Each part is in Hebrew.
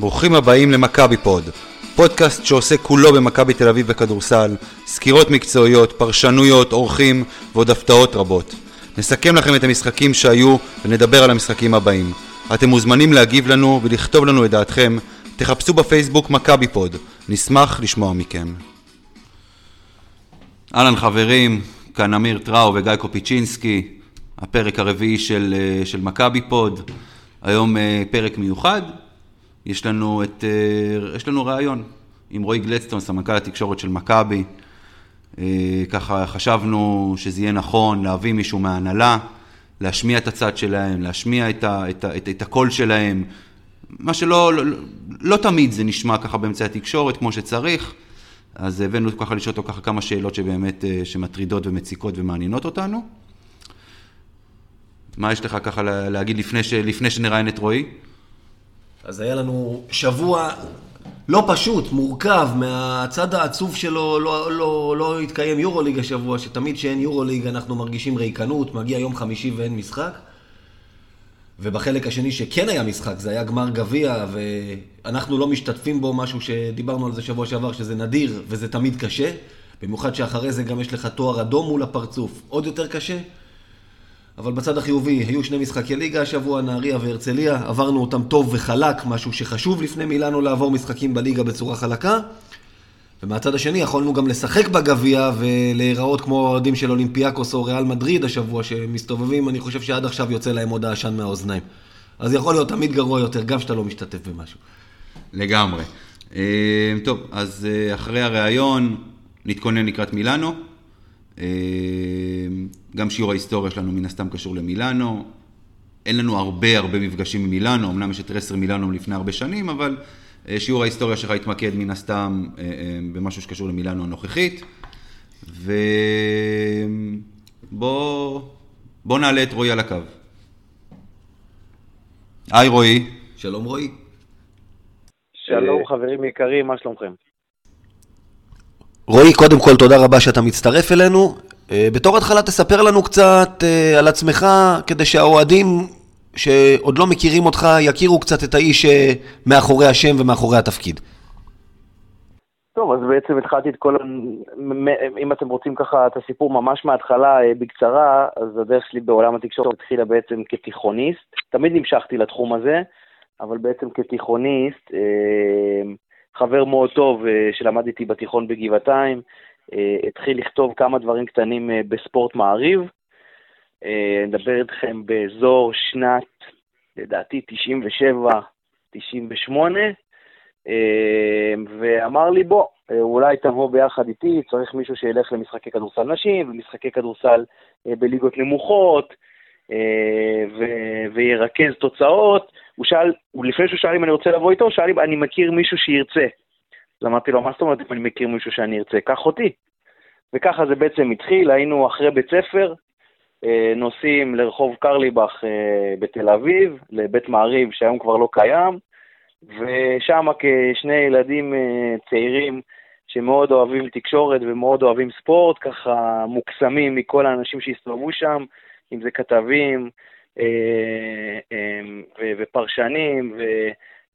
ברוכים הבאים למכבי פוד, פודקאסט שעוסק כולו במכבי תל אביב בכדורסל, סקירות מקצועיות, פרשנויות, אורחים ועוד הפתעות רבות. נסכם לכם את המשחקים שהיו ונדבר על המשחקים הבאים. אתם מוזמנים להגיב לנו ולכתוב לנו את דעתכם. תחפשו בפייסבוק מכבי פוד, נשמח לשמוע מכם. אהלן חברים, כאן אמיר טראו וגיא קופיצ'ינסקי, הפרק הרביעי של, אה, של מכבי פוד. היום אה, פרק מיוחד, יש לנו, את, אה, יש לנו ראיון עם רועי גלדסטון, סמנכ"ל התקשורת של מכבי. ככה חשבנו שזה יהיה נכון להביא מישהו מההנהלה, להשמיע את הצד שלהם, להשמיע את, ה, את, ה, את, את הקול שלהם, מה שלא לא, לא תמיד זה נשמע ככה באמצעי התקשורת כמו שצריך. אז הבאנו ככה לשאול אותו ככה כמה שאלות שבאמת, שמטרידות ומציקות ומעניינות אותנו. מה יש לך ככה להגיד לפני. לפני שנראיין את רועי? אז היה לנו שבוע לא פשוט, מורכב, מהצד העצוב שלו לא, לא, לא התקיים יורוליג השבוע, שתמיד כשאין יורוליג אנחנו מרגישים ריקנות, מגיע יום חמישי ואין משחק. ובחלק השני שכן היה משחק, זה היה גמר גביע, ואנחנו לא משתתפים בו, משהו שדיברנו על זה שבוע שעבר, שזה נדיר וזה תמיד קשה. במיוחד שאחרי זה גם יש לך תואר אדום מול הפרצוף, עוד יותר קשה. אבל בצד החיובי, היו שני משחקי ליגה השבוע, נהריה והרצליה, עברנו אותם טוב וחלק, משהו שחשוב לפני מילאנו לעבור משחקים בליגה בצורה חלקה. ומהצד השני יכולנו גם לשחק בגביע ולהיראות כמו אוהדים של אולימפיאקוס או ריאל מדריד השבוע שמסתובבים, אני חושב שעד עכשיו יוצא להם עוד העשן מהאוזניים. אז יכול להיות תמיד גרוע יותר, גם שאתה לא משתתף במשהו. לגמרי. אה, טוב, אז אה, אחרי הריאיון נתכונן לקראת מילאנו. אה, גם שיעור ההיסטוריה שלנו מן הסתם קשור למילאנו. אין לנו הרבה הרבה מפגשים עם מילאנו, אמנם יש את רסר מילאנו מלפני הרבה שנים, אבל אה, שיעור ההיסטוריה שלך יתמקד מן הסתם אה, במשהו שקשור למילאנו הנוכחית. ובוא בוא נעלה את רועי על הקו. היי רועי. שלום רועי. שלום חברים יקרים, מה שלומכם? רועי, קודם כל תודה רבה שאתה מצטרף אלינו. אה, בתור התחלה תספר לנו קצת אה, על עצמך, כדי שהאוהדים שעוד לא מכירים אותך יכירו קצת את האיש אה, מאחורי השם ומאחורי התפקיד. טוב, אז בעצם התחלתי את כל, אם אתם רוצים ככה את הסיפור ממש מההתחלה, בקצרה, אז הדרך שלי בעולם התקשורת התחילה בעצם כתיכוניסט. תמיד נמשכתי לתחום הזה, אבל בעצם כתיכוניסט, חבר מאוד טוב שלמד איתי בתיכון בגבעתיים, אה, התחיל לכתוב כמה דברים קטנים אה, בספורט מעריב. אה, נדבר איתכם באזור שנת, לדעתי, 97, 98, ואמר לי, בוא, אולי תבוא ביחד איתי, צריך מישהו שילך למשחקי כדורסל נשים, ומשחקי כדורסל בליגות נמוכות, ו- וירכז תוצאות. הוא שאל, לפני שהוא שאל אם אני רוצה לבוא איתו, הוא שאל אם אני מכיר מישהו שירצה. אז אמרתי לו, מה זאת אומרת אם אני מכיר מישהו שאני ארצה? קח אותי. וככה זה בעצם התחיל, היינו אחרי בית ספר, אה, נוסעים לרחוב קרליבך אה, בתל אביב, לבית מעריב שהיום כבר לא קיים, ושם כשני ילדים אה, צעירים שמאוד אוהבים תקשורת ומאוד אוהבים ספורט, ככה מוקסמים מכל האנשים שהסתובבו שם, אם זה כתבים ופרשנים,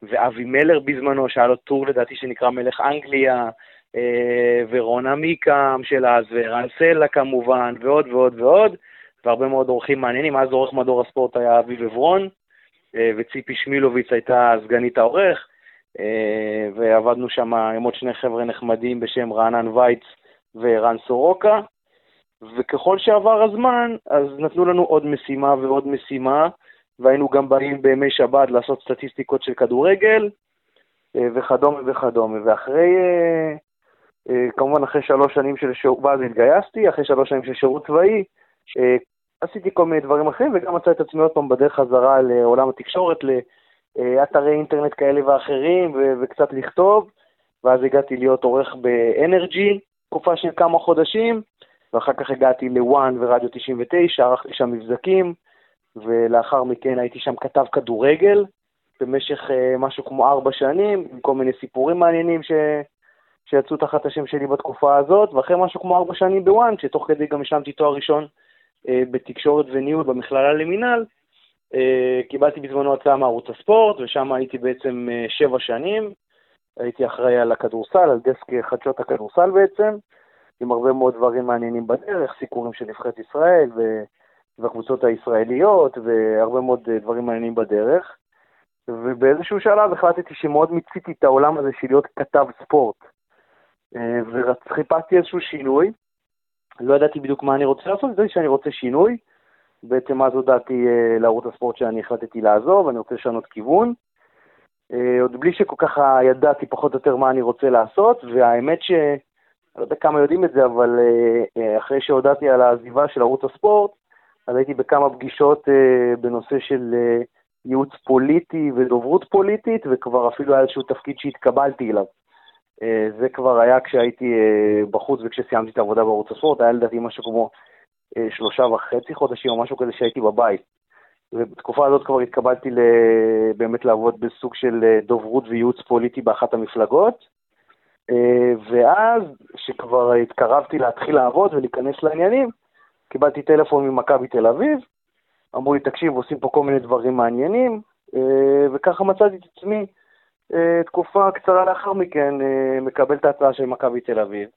ואבי מלר בזמנו, שהיה לו טור לדעתי שנקרא מלך אנגליה, אה, ורונה מיקם של אז, וערן סלע כמובן, ועוד ועוד ועוד, והרבה מאוד אורחים מעניינים. אז עורך מדור הספורט היה אביב עברון, אה, וציפי שמילוביץ הייתה סגנית העורך, אה, ועבדנו שם עם עוד שני חבר'ה נחמדים בשם רענן וייץ וערן סורוקה. וככל שעבר הזמן, אז נתנו לנו עוד משימה ועוד משימה, והיינו גם באים בימי שבת לעשות סטטיסטיקות של כדורגל, וכדומה וכדומה. ואחרי אה, כמובן אחרי שלוש שנים של שירות, ואז התגייסתי, אחרי שלוש שנים של שירות צבאי, אה, עשיתי כל מיני דברים אחרים, וגם מצאתי את עצמי עוד פעם בדרך חזרה לעולם התקשורת, לאתרי אינטרנט כאלה ואחרים, ו- וקצת לכתוב, ואז הגעתי להיות עורך באנרג'י, תקופה של כמה חודשים, ואחר כך הגעתי לוואן ורדיו 99, ערכתי שם מבזקים, ולאחר מכן הייתי שם כתב כדורגל, במשך uh, משהו כמו ארבע שנים, עם כל מיני סיפורים מעניינים ש... שיצאו תחת השם שלי בתקופה הזאת, ואחרי משהו כמו ארבע שנים בוואן, שתוך כדי גם השלמתי תואר ראשון אה, בתקשורת וניהול במכללה למינהל, קיבלתי בזמנו הצעה מערוץ הספורט, ושם הייתי בעצם שבע שנים. הייתי אחראי על הכדורסל, על דסק חדשות הכדורסל בעצם, עם הרבה מאוד דברים מעניינים בדרך, סיקורים של נבחרת ישראל והקבוצות הישראליות, והרבה מאוד דברים מעניינים בדרך. ובאיזשהו שלב החלטתי שמאוד מיציתי את העולם הזה של להיות כתב ספורט. אה, וחיפשתי איזשהו שינוי, לא ידעתי בדיוק מה אני רוצה לעשות, ידעתי שאני רוצה שינוי. בעצם אז הודעתי אה, לערוץ הספורט שאני החלטתי לעזוב, אני רוצה לשנות כיוון. אה, עוד בלי שכל כך ידעתי פחות או יותר מה אני רוצה לעשות, והאמת ש... אני לא יודע כמה יודעים את זה, אבל אחרי שהודעתי על העזיבה של ערוץ הספורט, אז הייתי בכמה פגישות בנושא של ייעוץ פוליטי ודוברות פוליטית, וכבר אפילו היה איזשהו תפקיד שהתקבלתי אליו. אה, זה כבר היה כשהייתי אה, בחוץ וכשסיימתי את העבודה בערוץ הספורט, היה לדעתי משהו כמו אה, שלושה וחצי חודשים או משהו כזה שהייתי בבית. ובתקופה הזאת כבר התקבלתי באמת לעבוד בסוג של דוברות וייעוץ פוליטי באחת המפלגות. ואז, כשכבר התקרבתי להתחיל לעבוד ולהיכנס לעניינים, קיבלתי טלפון ממכבי תל אביב, אמרו לי, תקשיב, עושים פה כל מיני דברים מעניינים, אה, וככה מצאתי את עצמי אה, תקופה קצרה לאחר מכן אה, מקבל את ההצעה של מכבי תל אביב,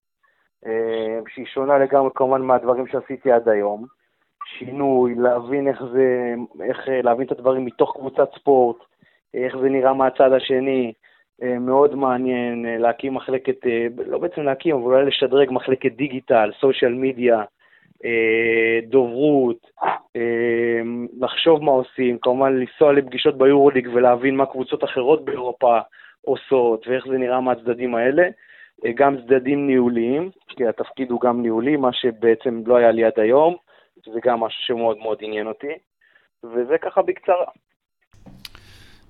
שהיא שונה לגמרי כמובן מהדברים שעשיתי עד היום. שינוי, להבין איך זה, איך להבין את הדברים מתוך קבוצת ספורט, איך זה נראה מהצד השני, מאוד מעניין להקים מחלקת, לא בעצם להקים, אבל אולי לשדרג מחלקת דיגיטל, סושיאל מדיה, אה, דוברות, אה, לחשוב מה עושים, כמובן לנסוע לפגישות ביורוליג ולהבין מה קבוצות אחרות באירופה עושות ואיך זה נראה מהצדדים האלה. אה, גם צדדים ניהוליים, כי התפקיד הוא גם ניהולי, מה שבעצם לא היה לי עד היום, זה גם משהו שמאוד מאוד עניין אותי, וזה ככה בקצרה.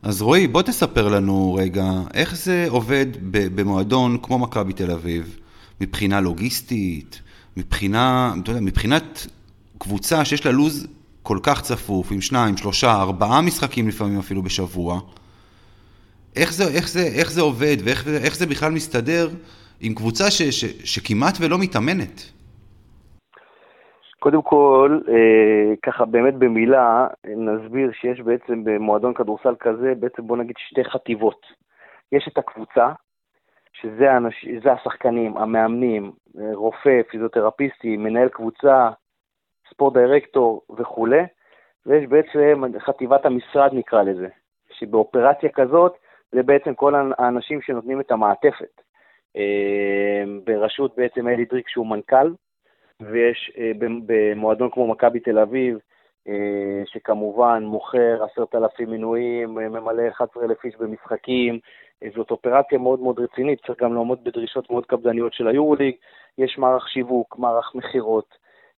אז רועי, בוא תספר לנו רגע, איך זה עובד במועדון כמו מכבי תל אביב, מבחינה לוגיסטית, מבחינה, אתה יודע, מבחינת קבוצה שיש לה לוז כל כך צפוף, עם שניים, שלושה, ארבעה משחקים לפעמים אפילו בשבוע, איך זה, איך זה, איך זה עובד ואיך זה בכלל מסתדר עם קבוצה ש, ש, שכמעט ולא מתאמנת? קודם כל, אה, ככה באמת במילה, נסביר שיש בעצם במועדון כדורסל כזה, בעצם בוא נגיד שתי חטיבות. יש את הקבוצה, שזה האנש, השחקנים, המאמנים, רופא, פיזיותרפיסטי, מנהל קבוצה, ספורט דירקטור וכולי, ויש בעצם חטיבת המשרד נקרא לזה, שבאופרציה כזאת זה בעצם כל האנשים שנותנים את המעטפת. אה, בראשות בעצם אלי דריק שהוא מנכ"ל, ויש אה, במועדון כמו מכבי תל אביב, אה, שכמובן מוכר עשרת אלפים מנויים, ממלא 11,000 איש במשחקים, זאת אופרציה מאוד מאוד רצינית, צריך גם לעמוד בדרישות מאוד קפדניות של היורוליג, יש מערך שיווק, מערך מכירות,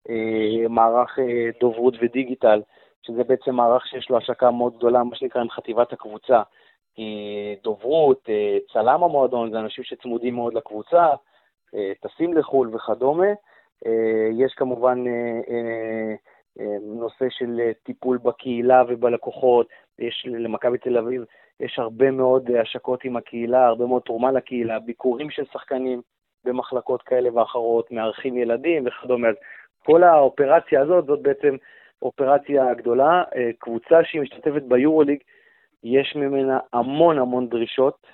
אה, מערך אה, דוברות ודיגיטל, שזה בעצם מערך שיש לו השקה מאוד גדולה, מה שנקרא עם חטיבת הקבוצה. דוברות, אה, צלם המועדון, זה אנשים שצמודים מאוד לקבוצה, טסים לחו"ל וכדומה. יש כמובן נושא של טיפול בקהילה ובלקוחות, יש למכבי תל אביב יש הרבה מאוד אה, השקות עם הקהילה, הרבה מאוד תרומה לקהילה, ביקורים של שחקנים במחלקות כאלה ואחרות, מארחים ילדים וכדומה. אז כל האופרציה הזאת, זאת בעצם אופרציה גדולה. אה, קבוצה שהיא משתתפת ביורוליג, יש ממנה המון המון דרישות.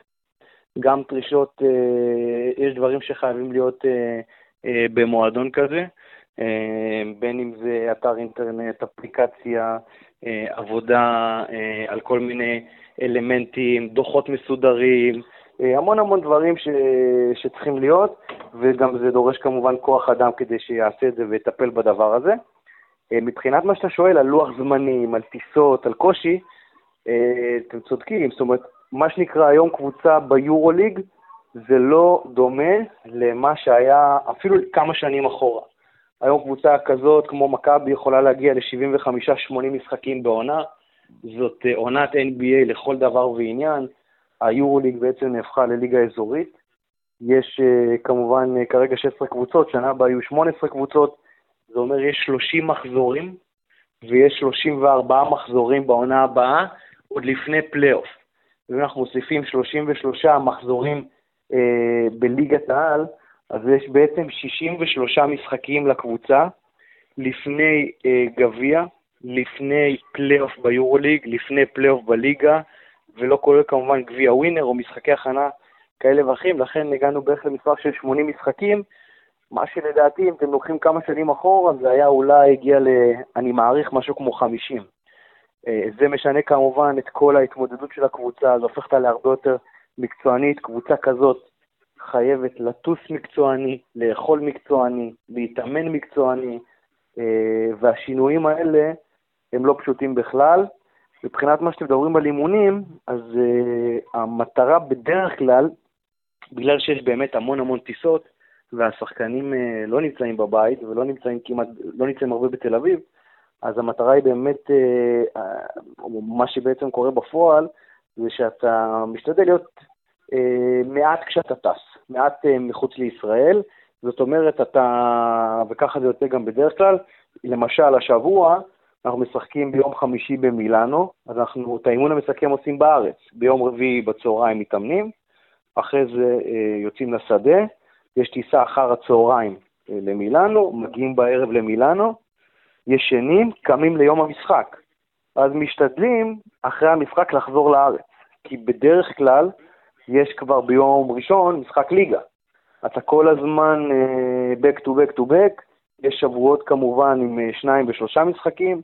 גם דרישות, אה, יש דברים שחייבים להיות במועדון כזה, בין אם זה אתר אינטרנט, אפליקציה, עבודה על כל מיני אלמנטים, דוחות מסודרים, אה, המון המון דברים ש... שצריכים להיות, וגם זה דורש כמובן כוח אדם כדי שיעשה את זה ויטפל בדבר הזה. אה, מבחינת מה שאתה שואל על לוח זמנים, על טיסות, על קושי, אה, אתם צודקים, זאת אומרת, מה שנקרא היום קבוצה ביורוליג, זה לא דומה למה שהיה אפילו כמה שנים אחורה. היום קבוצה כזאת, כמו מכבי, יכולה להגיע ל-75-80 משחקים בעונה, זאת אה, עונת NBA לכל דבר ועניין. היורוליג בעצם נהפכה לליגה אזורית. יש אה, כמובן אה, כרגע 16 קבוצות, שנה הבאה יהיו 18 קבוצות, זה אומר יש 30 מחזורים, ויש 34 מחזורים בעונה הבאה, עוד לפני פלייאוף. ואם אנחנו מוסיפים 33 מחזורים בליגת העל, אז יש בעצם 63 משחקים לקבוצה לפני אה, גביע, לפני פלייאוף ביורוליג, לפני פלייאוף בליגה, ולא כולל כמובן גביע ווינר או משחקי הכנה כאלה ואחרים, לכן הגענו בערך למספר של 80 משחקים, מה שלדעתי, אם אתם לוקחים כמה שנים אחורה, זה היה אולי הגיע ל... אני מעריך משהו כמו 50. אה, זה משנה כמובן את כל ההתמודדות של הקבוצה, זה הופך אותה להרבה יותר מקצוענית. קבוצה כזאת חייבת לטוס מקצועני, לאכול מקצועני, להתאמן מקצועני, אה, והשינויים האלה הם לא פשוטים בכלל. מבחינת מה שאתם מדברים על אימונים, אז uh, המטרה בדרך כלל, בגלל שיש באמת המון המון טיסות, והשחקנים uh, לא נמצאים בבית ולא נמצאים כמעט, לא נמצאים הרבה בתל אביב, אז המטרה היא באמת, uh, מה שבעצם קורה בפועל, זה שאתה משתדל להיות uh, מעט כשאתה טס, מעט uh, מחוץ לישראל, זאת אומרת, אתה, וככה זה יוצא גם בדרך כלל, למשל השבוע, אנחנו משחקים ביום חמישי במילאנו, אז אנחנו את האימון המסכם עושים בארץ. ביום רביעי בצהריים מתאמנים, אחרי זה אה, יוצאים לשדה, יש טיסה אחר הצהריים אה, למילאנו, מגיעים בערב למילאנו, ישנים, קמים ליום המשחק. אז משתדלים אחרי המשחק לחזור לארץ, כי בדרך כלל יש כבר ביום ראשון משחק ליגה. אתה כל הזמן uh, back to back to back, יש שבועות כמובן עם uh, שניים ושלושה משחקים,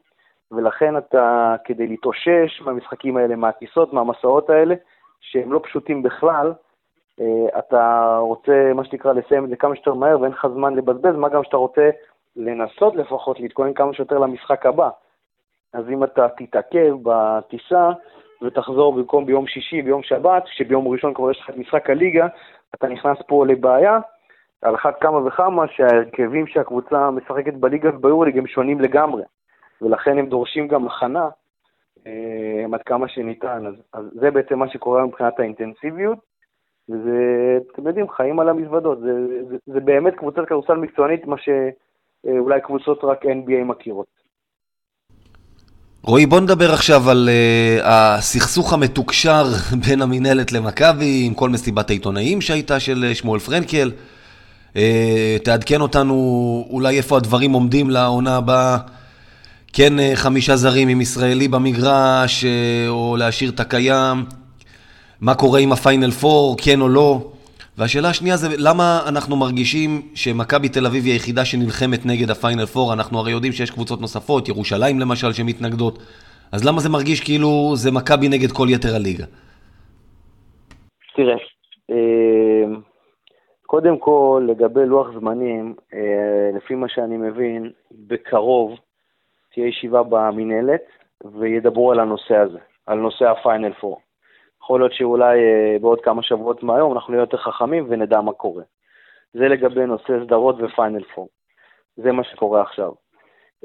ולכן אתה, כדי להתאושש מהמשחקים האלה, מהטיסות, מהמסעות האלה, שהם לא פשוטים בכלל, אה, אתה רוצה, מה שנקרא, לסיים את זה כמה שיותר מהר ואין לך זמן לבזבז, מה גם שאתה רוצה לנסות לפחות להתכונן כמה שיותר למשחק הבא. אז אם אתה תתעכב בטיסה ותחזור במקום ביום שישי, ביום שבת, שביום ראשון כבר יש לך את משחק הליגה, אתה נכנס פה לבעיה, על אחת כמה וכמה שההרכבים שהקבוצה משחקת בליגה וביורליג הם שונים לגמרי. ולכן הם דורשים גם הכנה אה, עד כמה שניתן. אז, אז זה בעצם מה שקורה מבחינת האינטנסיביות, וזה, אתם יודעים, חיים על המזוודות. זה, זה, זה באמת קבוצת כדורסל מקצוענית, מה שאולי קבוצות רק NBA מכירות. רועי, בוא נדבר עכשיו על uh, הסכסוך המתוקשר בין המינהלת למכבי, עם כל מסיבת העיתונאים שהייתה של אה, שמואל פרנקל. Uh, תעדכן אותנו אולי איפה הדברים עומדים לעונה הבאה. כן אה, חמישה זרים עם ישראלי במגרש, אה, או להשאיר את הקיים, מה קורה עם הפיינל פור, כן או לא. והשאלה השנייה זה למה אנחנו מרגישים שמכבי תל אביב היא היחידה שנלחמת נגד הפיינל פור, אנחנו הרי יודעים שיש קבוצות נוספות, ירושלים למשל, שמתנגדות, אז למה זה מרגיש כאילו זה מכבי נגד כל יתר הליגה? תראה, אה, קודם כל, לגבי לוח זמנים, לפי מה שאני מבין, בקרוב תהיה ישיבה במינהלת וידברו על הנושא הזה, על נושא הפיינל פור. יכול להיות שאולי אה, בעוד כמה שבועות מהיום אנחנו נהיה יותר חכמים ונדע מה קורה. זה לגבי נושא סדרות ופיינל פור. זה מה שקורה עכשיו.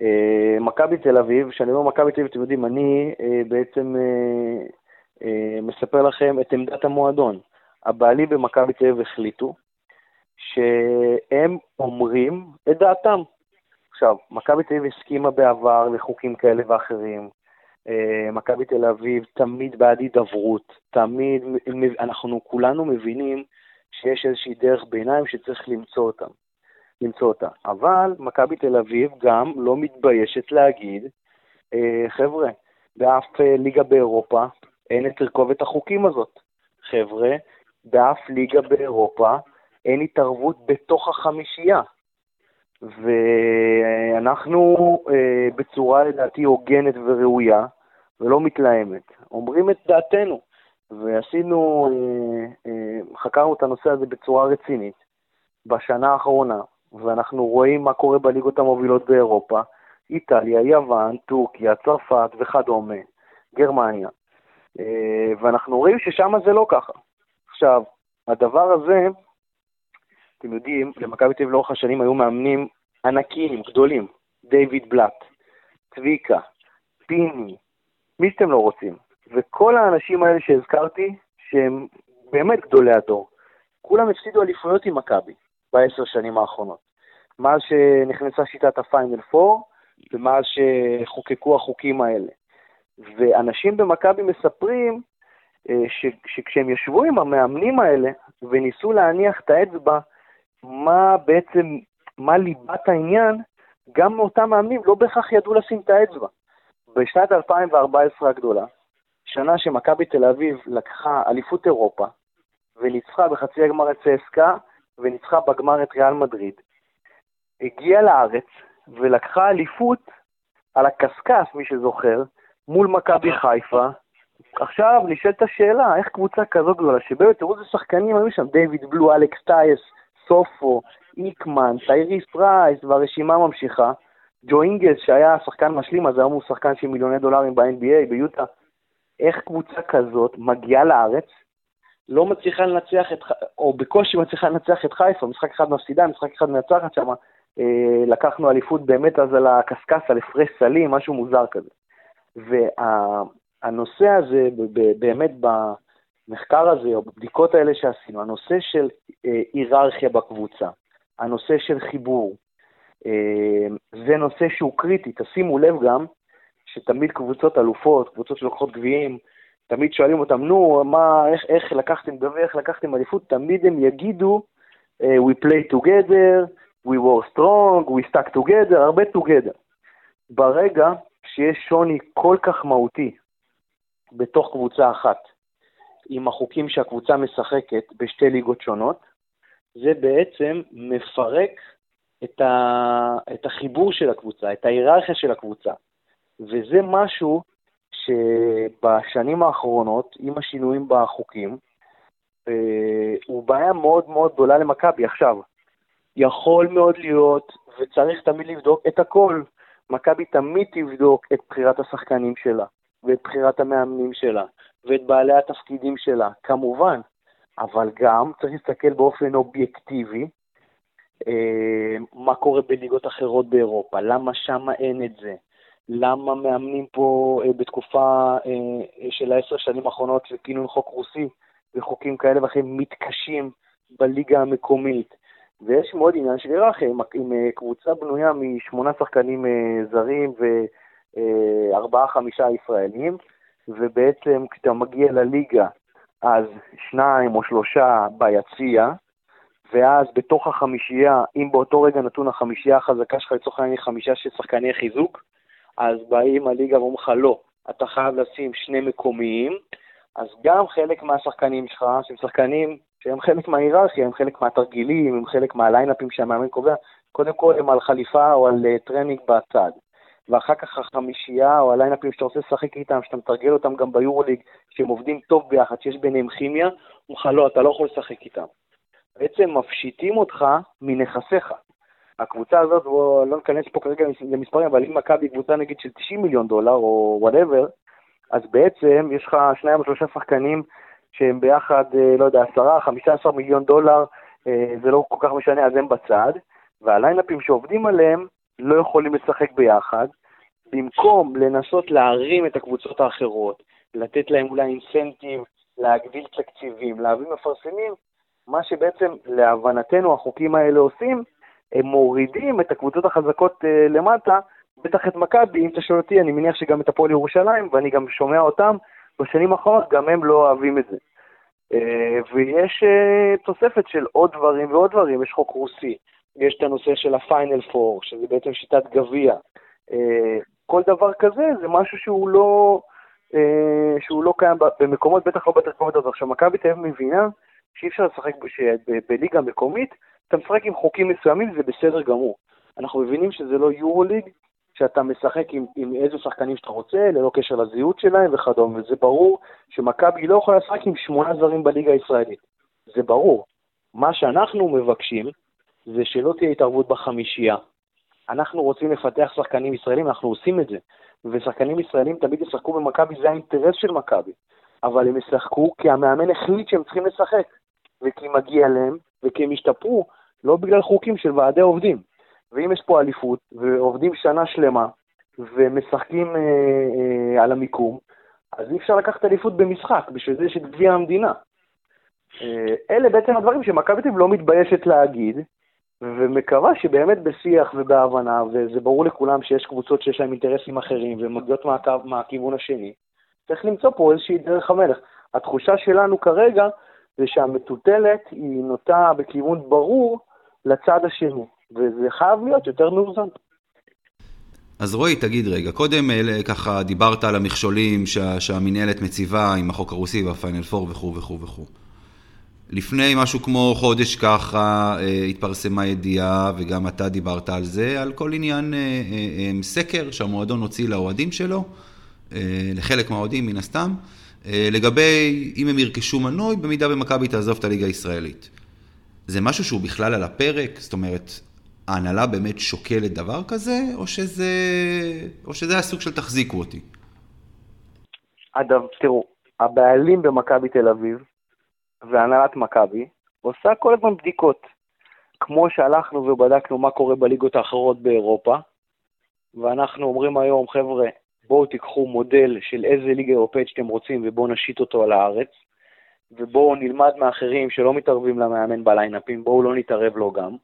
אה, מכבי תל אביב, כשאני אומר מכבי תל אביב, אתם יודעים, אני אה, בעצם מספר לכם את עמדת המועדון. הבעלים במכבי תל אביב החליטו שהם אומרים את דעתם. עכשיו, מכבי תל אביב הסכימה בעבר לחוקים כאלה ואחרים. אה, מכבי תל אביב תמיד בעד הידברות, תמיד, אנחנו כולנו מבינים שיש איזושהי דרך ביניים שצריך למצוא אותה. למצוא אותה. אבל מכבי תל אביב גם לא מתביישת להגיד, אה, חבר'ה, באף אה, ליגה באירופה אין את תרכובת החוקים הזאת. חבר'ה, באף ליגה באירופה אין התערבות בתוך החמישייה. ואנחנו בצורה לדעתי הוגנת וראויה ולא מתלהמת, אומרים את דעתנו. ועשינו, אה, אה, חקרנו את הנושא הזה בצורה רצינית בשנה האחרונה, ואנחנו רואים מה קורה בליגות המובילות באירופה, איטליה, יוון, טורקיה, צרפת וכדומה, גרמניה. אה, ואנחנו רואים ששם זה לא ככה. עכשיו, הדבר הזה, אתם יודעים, למכבי תל אביב לאורך השנים היו מאמנים ענקיים, גדולים, דיוויד בלאט, צביקה, פיני, מי שאתם לא רוצים. וכל האנשים האלה שהזכרתי, שהם באמת גדולי הדור, כולם הפסידו אליפויות עם מכבי בעשר שנים האחרונות. מאז שנכנסה שיטת הפיינל פור, ומאז שחוקקו החוקים האלה. ואנשים במכבי מספרים אה, ש, שכשהם ישבו עם המאמנים האלה וניסו להניח את האצבע, מה בעצם, מה ליבת העניין, גם מאותם מאמנים לא בהכרח ידעו לשים את האצבע. בשנת 2014 הגדולה, שנה שמכבי תל אביב לקחה אליפות אירופה, וניצחה בחצי הגמר את צסקה, וניצחה בגמר את ריאל מדריד, הגיעה לארץ ולקחה אליפות על הקשקש, מי שזוכר, מול מכבי חיפה. עכשיו נשאלת השאלה, איך קבוצה כזו גדולה, שבאמת, תראו איזה שחקנים היו שם, דיוויד בלו, אלכס טייס, סופו, איקמן, טייריס פרייס, והרשימה ממשיכה. ג'ו אינגלס, שהיה שחקן משלים, אז היום הוא שחקן של מיליוני דולרים ב-NBA, ביוטה. איך קבוצה כזאת מגיעה לארץ, לא מצליחה לנצח את, או בקושי מצליחה לנצח את חיפה, משחק אחד מפסידה, משחק אחד מנצחת שם, אה, לקחנו אליפות באמת אז על הקשקש, על הפרש סלים, משהו מוזר כזה. והנושא הזה, באמת במחקר הזה, או בבדיקות האלה שעשינו, הנושא של אה, היררכיה בקבוצה, הנושא של חיבור, זה נושא שהוא קריטי. תשימו לב גם שתמיד קבוצות אלופות, קבוצות שלוקחות גביעים, תמיד שואלים אותם, נו, מה, איך, איך לקחתם גביע, איך לקחתם אליפות, תמיד הם יגידו, We play together, we were strong, we stuck together, הרבה together. ברגע שיש שוני כל כך מהותי בתוך קבוצה אחת, עם החוקים שהקבוצה משחקת בשתי ליגות שונות, זה בעצם מפרק את, ה, את החיבור של הקבוצה, את ההיררכיה של הקבוצה. וזה משהו שבשנים האחרונות, עם השינויים בחוקים, אה, הוא בעיה מאוד מאוד גדולה למכבי. עכשיו, יכול מאוד להיות, וצריך תמיד לבדוק את הכל. מכבי תמיד תבדוק את בחירת השחקנים שלה, ואת בחירת המאמנים שלה, ואת בעלי התפקידים שלה, כמובן, אבל גם צריך להסתכל באופן אובייקטיבי מה קורה בליגות אחרות באירופה, למה שם אין את זה, למה מאמנים פה אה, בתקופה אה, של העשר שנים האחרונות של כינון חוק רוסי וחוקים כאלה ואחרים מתקשים בליגה המקומית. ויש מאוד עניין של היררכיה, עם, עם אה, קבוצה בנויה משמונה שחקנים אה, זרים וארבעה-חמישה אה, ישראלים, ובעצם כשאתה מגיע לליגה, אז שניים או שלושה ביציע, ואז בתוך החמישייה, אם באותו רגע נתון החמישייה החזקה שלך לצורך העניין היא חמישה של שחקני חיזוק, אז באים הליגה ואומרים לך, לא, אתה חייב לשים שני מקומיים, אז גם חלק מהשחקנים שלך, שהם שחקנים שהם חלק מההיררכיה, הם חלק מהתרגילים, הם חלק מה lineupים שהמאמן קובע, קודם כל הם על חליפה או על uh, טרנינג בצד. ואחר כך החמישייה או ה lineupים שאתה רוצה לשחק איתם, שאתה מתרגל אותם גם ביורוליג, שהם עובדים טוב ביחד, שיש ביניהם כימיה, אומרים לך לא, אתה לא יכול לשחק איתם. בעצם מפשיטים אותך מנכסיך. הקבוצה הזאת, בואו לא ניכנס פה כרגע למספרים, אבל אם מכבי קבוצה נגיד של 90 מיליון דולר או whatever, אז בעצם יש לך שניים או שלושה שחקנים שהם ביחד, אה, לא יודע, 10-15 מיליון דולר, אה, זה לא כל כך משנה, אז הם בצד, וה lineupים שעובדים עליהם לא יכולים לשחק ביחד. במקום לנסות להרים את הקבוצות האחרות, לתת להם אולי incentive, להגדיל תקציבים, להביא מפרסמים, מה שבעצם להבנתנו החוקים האלה עושים, הם מורידים את הקבוצות החזקות uh, למטה, בטח את מכבי, אם אתה שואל אותי, אני מניח שגם את הפועל ירושלים, ואני גם שומע אותם, בשנים האחרונות גם הם לא אוהבים את זה. אה, ויש אה, תוספת של עוד דברים ועוד דברים, יש חוק רוסי, יש את הנושא של הפיינל פור, שזה בעצם שיטת גביע. אה, כל דבר כזה זה משהו שהוא לא, שהוא לא קיים במקומות, בטח לא בתרכובת הזאת. עכשיו, מכבי תל אביב מבינה שאי אפשר לשחק בליגה מקומית, אתה משחק עם חוקים מסוימים, זה בסדר גמור. אנחנו מבינים שזה לא יורו-ליג, שאתה משחק עם, עם איזה שחקנים שאתה רוצה, ללא קשר לזהות שלהם וכדומה, וזה ברור שמכבי לא יכולה לשחק עם שמונה זרים בליגה הישראלית. זה ברור. מה שאנחנו מבקשים זה שלא תהיה התערבות בחמישייה. אנחנו רוצים לפתח שחקנים ישראלים, אנחנו עושים את זה. ושחקנים ישראלים תמיד ישחקו במכבי, זה האינטרס של מכבי. אבל הם ישחקו כי המאמן החליט שהם צריכים לשחק, וכי מגיע להם, וכי הם ישתפרו, לא בגלל חוקים של ועדי עובדים. ואם יש פה אליפות, ועובדים שנה שלמה, ומשחקים אה, אה, על המיקום, אז אי אפשר לקחת אליפות במשחק, בשביל זה יש את גביע המדינה. אה, אלה בעצם הדברים שמכבי תל לא מתביישת להגיד, ומקווה שבאמת בשיח ובהבנה, וזה ברור לכולם שיש קבוצות שיש להן אינטרסים אחרים, והן מגיעות מהכיוון השני, צריך למצוא פה איזושהי דרך המלך. התחושה שלנו כרגע זה שהמטוטלת היא נוטה בכיוון ברור לצד השני. וזה חייב להיות יותר מאוזן. אז רועי, תגיד רגע, קודם אה, ככה דיברת על המכשולים שה, שהמינהלת מציבה עם החוק הרוסי והפיינל פור וכו' וכו' וכו'. לפני משהו כמו חודש ככה אה, התפרסמה ידיעה, וגם אתה דיברת על זה, על כל עניין אה, אה, סקר שהמועדון הוציא לאוהדים שלו, לחלק מהאוהדים מן הסתם, לגבי אם הם ירכשו מנוי, במידה ומכבי תעזוב את הליגה הישראלית. זה משהו שהוא בכלל על הפרק? זאת אומרת, ההנהלה באמת שוקלת דבר כזה, או שזה, או שזה הסוג של תחזיקו אותי? אגב, תראו, הבעלים במכבי תל אביב והנהלת מכבי עושה כל הזמן בדיקות. כמו שהלכנו ובדקנו מה קורה בליגות האחרות באירופה, ואנחנו אומרים היום, חבר'ה, בואו תיקחו מודל של איזה ליגה אירופאית שאתם רוצים ובואו נשית אותו על הארץ, ובואו נלמד מאחרים שלא מתערבים למאמן בליינאפים, בואו לא נתערב לו גם.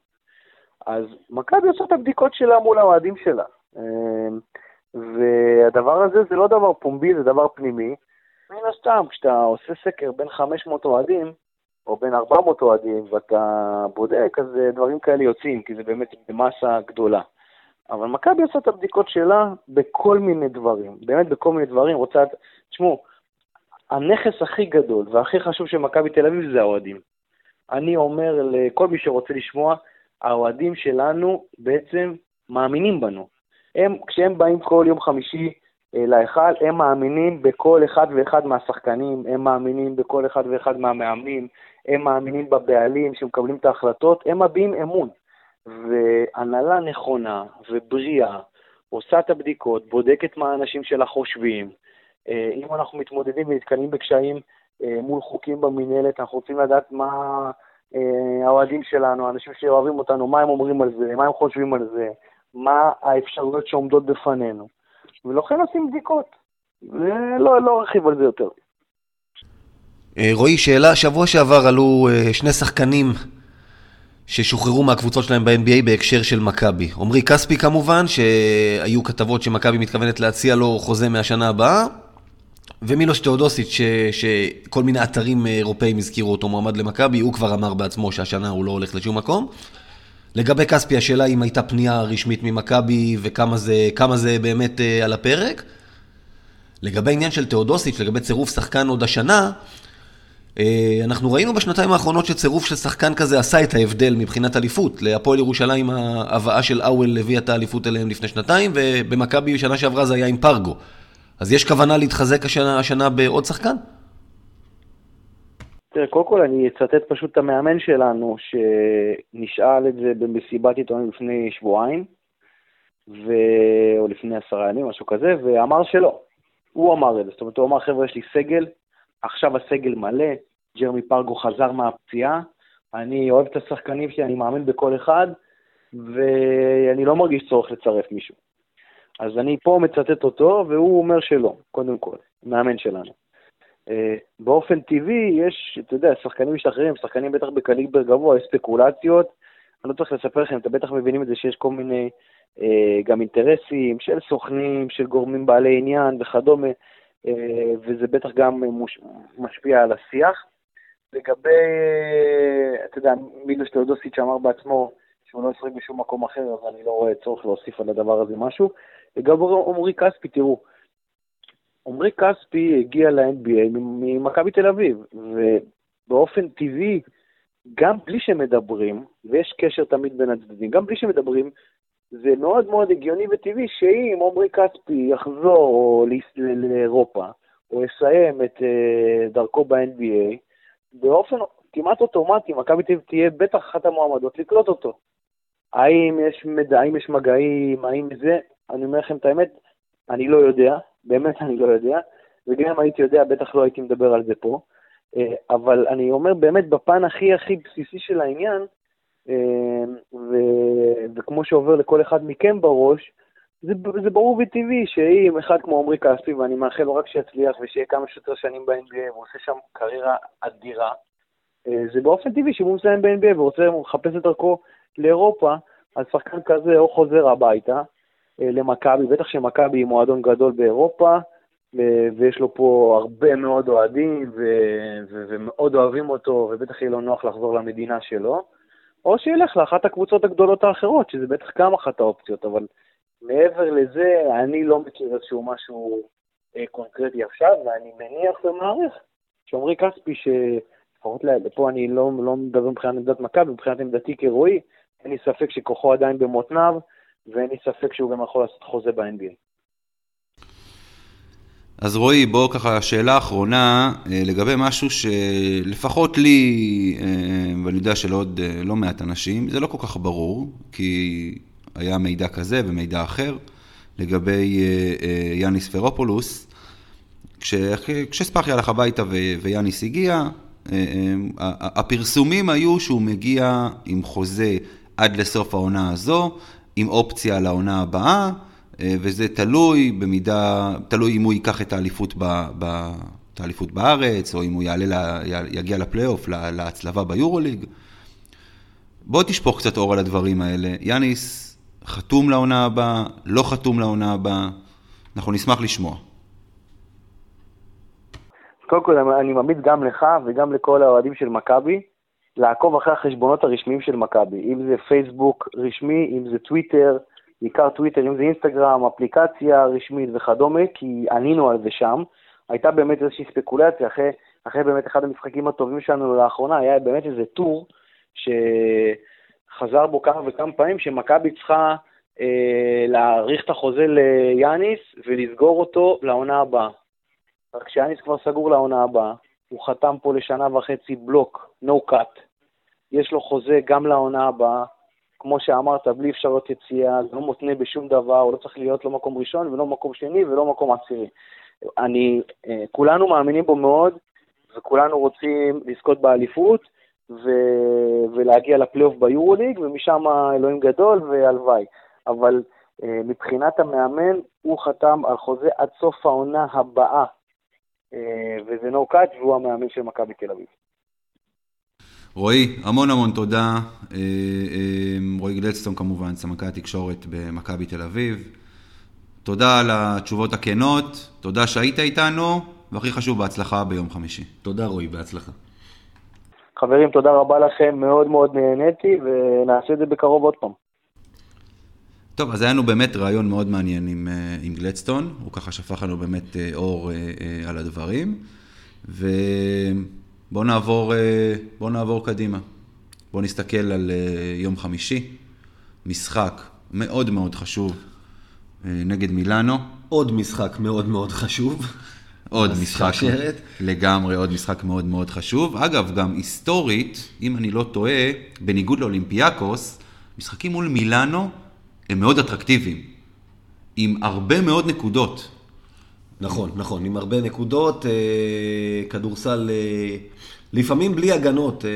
אז מכבי עושה את הבדיקות שלה מול האוהדים שלה. אמ, והדבר הזה זה לא דבר פומבי, זה דבר פנימי. מן הסתם, כשאתה עושה סקר בין 500 אוהדים, או בין 400 אוהדים, ואתה בודק, אז דברים כאלה יוצאים, כי זה באמת במסה גדולה. אבל מכבי עושה את הבדיקות שלה בכל מיני דברים, באמת בכל מיני דברים. רוצה... תשמעו, הנכס הכי גדול והכי חשוב של מכבי תל אביב זה האוהדים. אני אומר לכל מי שרוצה לשמוע, האוהדים שלנו בעצם מאמינים בנו. הם, כשהם באים כל יום חמישי אה, להיכל, הם מאמינים בכל אחד ואחד מהשחקנים, הם מאמינים בכל אחד ואחד מהמאמנים, הם מאמינים בבעלים שמקבלים את ההחלטות, הם מביעים אמון. והנהלה נכונה ובריאה עושה את הבדיקות, בודקת מה האנשים שלה חושבים. אה, אם אנחנו מתמודדים ונתקלים בקשיים אה, מול חוקים במינהלת, אנחנו רוצים לדעת מה אה, האוהדים שלנו, האנשים שאוהבים אותנו, מה הם אומרים על זה, מה הם חושבים על זה, מה האפשרויות שעומדות בפנינו. ולכן עושים בדיקות. לא ארחיב על זה יותר. רועי, שאלה, שבוע שעבר עלו שני שחקנים ששוחררו מהקבוצות שלהם ב-NBA בהקשר של מכבי. עמרי כספי כמובן, שהיו כתבות שמכבי מתכוונת להציע לו חוזה מהשנה הבאה, ומילוש תאודוסיץ', שכל מיני אתרים אירופאים הזכירו אותו מועמד למכבי, הוא כבר אמר בעצמו שהשנה הוא לא הולך לשום מקום. לגבי כספי, השאלה אם הייתה פנייה רשמית ממכבי וכמה זה, זה באמת uh, על הפרק. לגבי העניין של תאודוסיץ', לגבי צירוף שחקן עוד השנה, אה, אנחנו ראינו בשנתיים האחרונות שצירוף של שחקן כזה עשה את ההבדל מבחינת אליפות. להפועל ירושלים ההבאה של אוול הביאה את האליפות אליהם לפני שנתיים, ובמכבי בשנה שעברה זה היה עם פרגו. אז יש כוונה להתחזק השנה, השנה בעוד שחקן? תראה, קודם כל אני אצטט פשוט את המאמן שלנו, שנשאל את זה במסיבת עיתונאים לפני שבועיים, ו... או לפני עשרה ימים, משהו כזה, ואמר שלא. הוא אמר את זה, זאת אומרת, הוא אמר, חבר'ה, יש לי סגל, עכשיו הסגל מלא, ג'רמי פרגו חזר מהפציעה, אני אוהב את השחקנים שלי, אני מאמין בכל אחד, ואני לא מרגיש צורך לצרף מישהו. אז אני פה מצטט אותו, והוא אומר שלא, קודם כל, מאמן שלנו. Uh, באופן טבעי יש, אתה יודע, שחקנים משתחררים, שחקנים בטח בקליבר גבוה, יש ספקולציות. אני לא צריך לספר לכם, אתם בטח מבינים את זה שיש כל מיני uh, גם אינטרסים של סוכנים, של גורמים בעלי עניין וכדומה. אה, וזה בטח גם משפיע על השיח. לגבי, אתה יודע, מילוש תאודוסיץ' אמר בעצמו שהוא לא ישחק בשום מקום אחר, אז אני לא רואה צורך להוסיף על הדבר הזה משהו. לגבי עמרי כספי, תראו, עמרי כספי הגיע ל-NBA ממכבי תל אביב, ובאופן טבעי, גם בלי שמדברים, ויש קשר תמיד בין הצדדים, גם בלי שמדברים, זה מאוד מאוד הגיוני וטבעי שאם עמרי כספי יחזור לאירופה, או יסיים את uh, דרכו ב-NBA, באופן כמעט אוטומטי, מכבי תל תהיה בטח אחת המועמדות לקלוט אותו. האם יש מידע, האם יש מגעים, האם זה, אני אומר לכם את האמת, אני לא יודע, באמת אני לא יודע, וגם אם הייתי יודע, בטח לא הייתי מדבר על זה פה. אה, אבל אני אומר באמת, בפן הכי הכי בסיסי של העניין, ו, וכמו שעובר לכל אחד מכם בראש, זה, זה ברור וטבעי שאם אחד כמו עמרי כספי, ואני מאחל לו רק שיצליח ושיהיה כמה שיותר שנים ב-NBA, והוא עושה שם קריירה אדירה, אה, זה באופן טבעי שאם הוא מסיים ב-NBA ורוצה לחפש את דרכו לאירופה, אז שחקן כזה או חוזר הביתה אה, למכבי, בטח שמכבי היא מועדון גדול באירופה, ויש לו פה הרבה מאוד אוהדים, ו- ו- ומאוד אוהבים אותו, ובטח יהיה לו נוח לחזור למדינה שלו. או שילך לאחת הקבוצות הגדולות האחרות, שזה בטח גם אחת האופציות, אבל מעבר לזה, אני לא מכיר איזשהו משהו אה, קונקרטי עכשיו, ואני מניח ומעריך שעמרי כספי, שלפחות פה אני לא, לא מדבר מבחינת עמדת מכבי, מבחינת עמדתי כרועי, אין לי ספק שכוחו עדיין במותניו, ואין לי ספק שהוא גם יכול לעשות חוזה ב-NBA. אז רועי, בוא ככה, שאלה אחרונה אה, לגבי משהו שלפחות לי, אה, ואני יודע שלעוד אה, לא מעט אנשים, זה לא כל כך ברור, כי היה מידע כזה ומידע אחר לגבי יאניס פרופולוס. כשספאחי הלך הביתה ויאניס הגיע, הפרסומים היו שהוא מגיע עם חוזה עד לסוף העונה הזו, עם אופציה לעונה הבאה. אה, וזה תלוי במידה, תלוי אם הוא ייקח את האליפות, ב, ב, את האליפות בארץ, או אם הוא יעלה, לה, יגיע לפלייאוף, לה, להצלבה ביורוליג. בוא תשפוך קצת אור על הדברים האלה. יאניס חתום לעונה הבאה, לא חתום לעונה הבאה, אנחנו נשמח לשמוע. קודם כל, אני ממליץ גם לך וגם לכל האוהדים של מכבי לעקוב אחרי החשבונות הרשמיים של מכבי, אם זה פייסבוק רשמי, אם זה טוויטר, בעיקר טוויטר, אם זה אינסטגרם, אפליקציה רשמית וכדומה, כי ענינו על זה שם. הייתה באמת איזושהי ספקולציה, אחרי, אחרי באמת אחד המשחקים הטובים שלנו לאחרונה, היה באמת איזה טור שחזר בו כמה וכמה פעמים, שמכבי צריכה אה, להאריך את החוזה ליאניס ולסגור אותו לעונה הבאה. רק שיאניס כבר סגור לעונה הבאה, הוא חתם פה לשנה וחצי בלוק, no cut. יש לו חוזה גם לעונה הבאה, כמו שאמרת, בלי אפשרות יציאה, זה לא מותנה בשום דבר, הוא לא צריך להיות לא מקום ראשון ולא מקום שני ולא מקום עשירי. אני, אה, כולנו מאמינים בו מאוד, וכולנו רוצים לזכות באליפות ו... ולהגיע לפלייאוף ביורוליג, ומשם אלוהים גדול והלוואי. אבל אה, מבחינת המאמן, הוא חתם על חוזה עד סוף העונה הבאה, אה, וזה נו קאץ' והוא המאמן של מכבי תל אביב. רועי, המון המון תודה. אה, אה, רועי גלדסטון כמובן, סמנכ"ל התקשורת במכבי תל אביב. תודה על התשובות הכנות, תודה שהיית איתנו, והכי חשוב, בהצלחה ביום חמישי. תודה רועי, בהצלחה. חברים, תודה רבה לכם, מאוד מאוד נהניתי, ונעשה את זה בקרוב עוד פעם. טוב, אז היה לנו באמת רעיון מאוד מעניין עם, אה, עם גלדסטון, הוא ככה שפך לנו באמת אור על הדברים, ו... בואו נעבור, אה, בוא נעבור קדימה. בואו נסתכל על אה, יום חמישי, משחק מאוד מאוד חשוב אה, נגד מילאנו. עוד משחק מאוד מאוד חשוב. עוד משחק, שרת. לגמרי עוד משחק מאוד מאוד חשוב. אגב, גם היסטורית, אם אני לא טועה, בניגוד לאולימפיאקוס, משחקים מול מילאנו הם מאוד אטרקטיביים, עם הרבה מאוד נקודות. נכון, נכון, עם הרבה נקודות, אה, כדורסל, אה, לפעמים בלי הגנות. אה,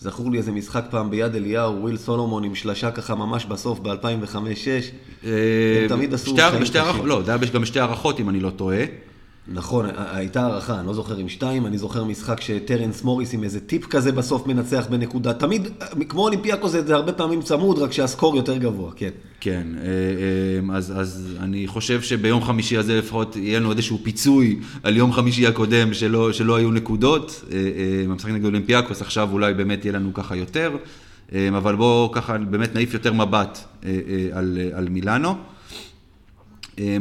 זכור לי איזה משחק פעם ביד אליהו, וויל סולומון עם שלשה ככה ממש בסוף ב-2005-2006. הם תמיד עשו חיים קשים. לא, זה היה גם בשתי הארכות אם אני לא טועה. נכון, הייתה הארכה, אני לא זוכר עם שתיים, אני זוכר משחק שטרנס מוריס עם איזה טיפ כזה בסוף מנצח בנקודה. תמיד, כמו אולימפיאקו זה, הרבה פעמים צמוד, רק שהסקור יותר גבוה, כן. כן, אה, אה, אז, אז אני חושב שביום חמישי הזה לפחות יהיה לנו איזשהו פיצוי על יום חמישי הקודם שלא, שלא היו נקודות. המשחק אה, נגד אולימפיאקוס, עכשיו אולי באמת יהיה לנו ככה יותר, אבל בואו ככה באמת נעיף יותר מבט על, על מילאנו.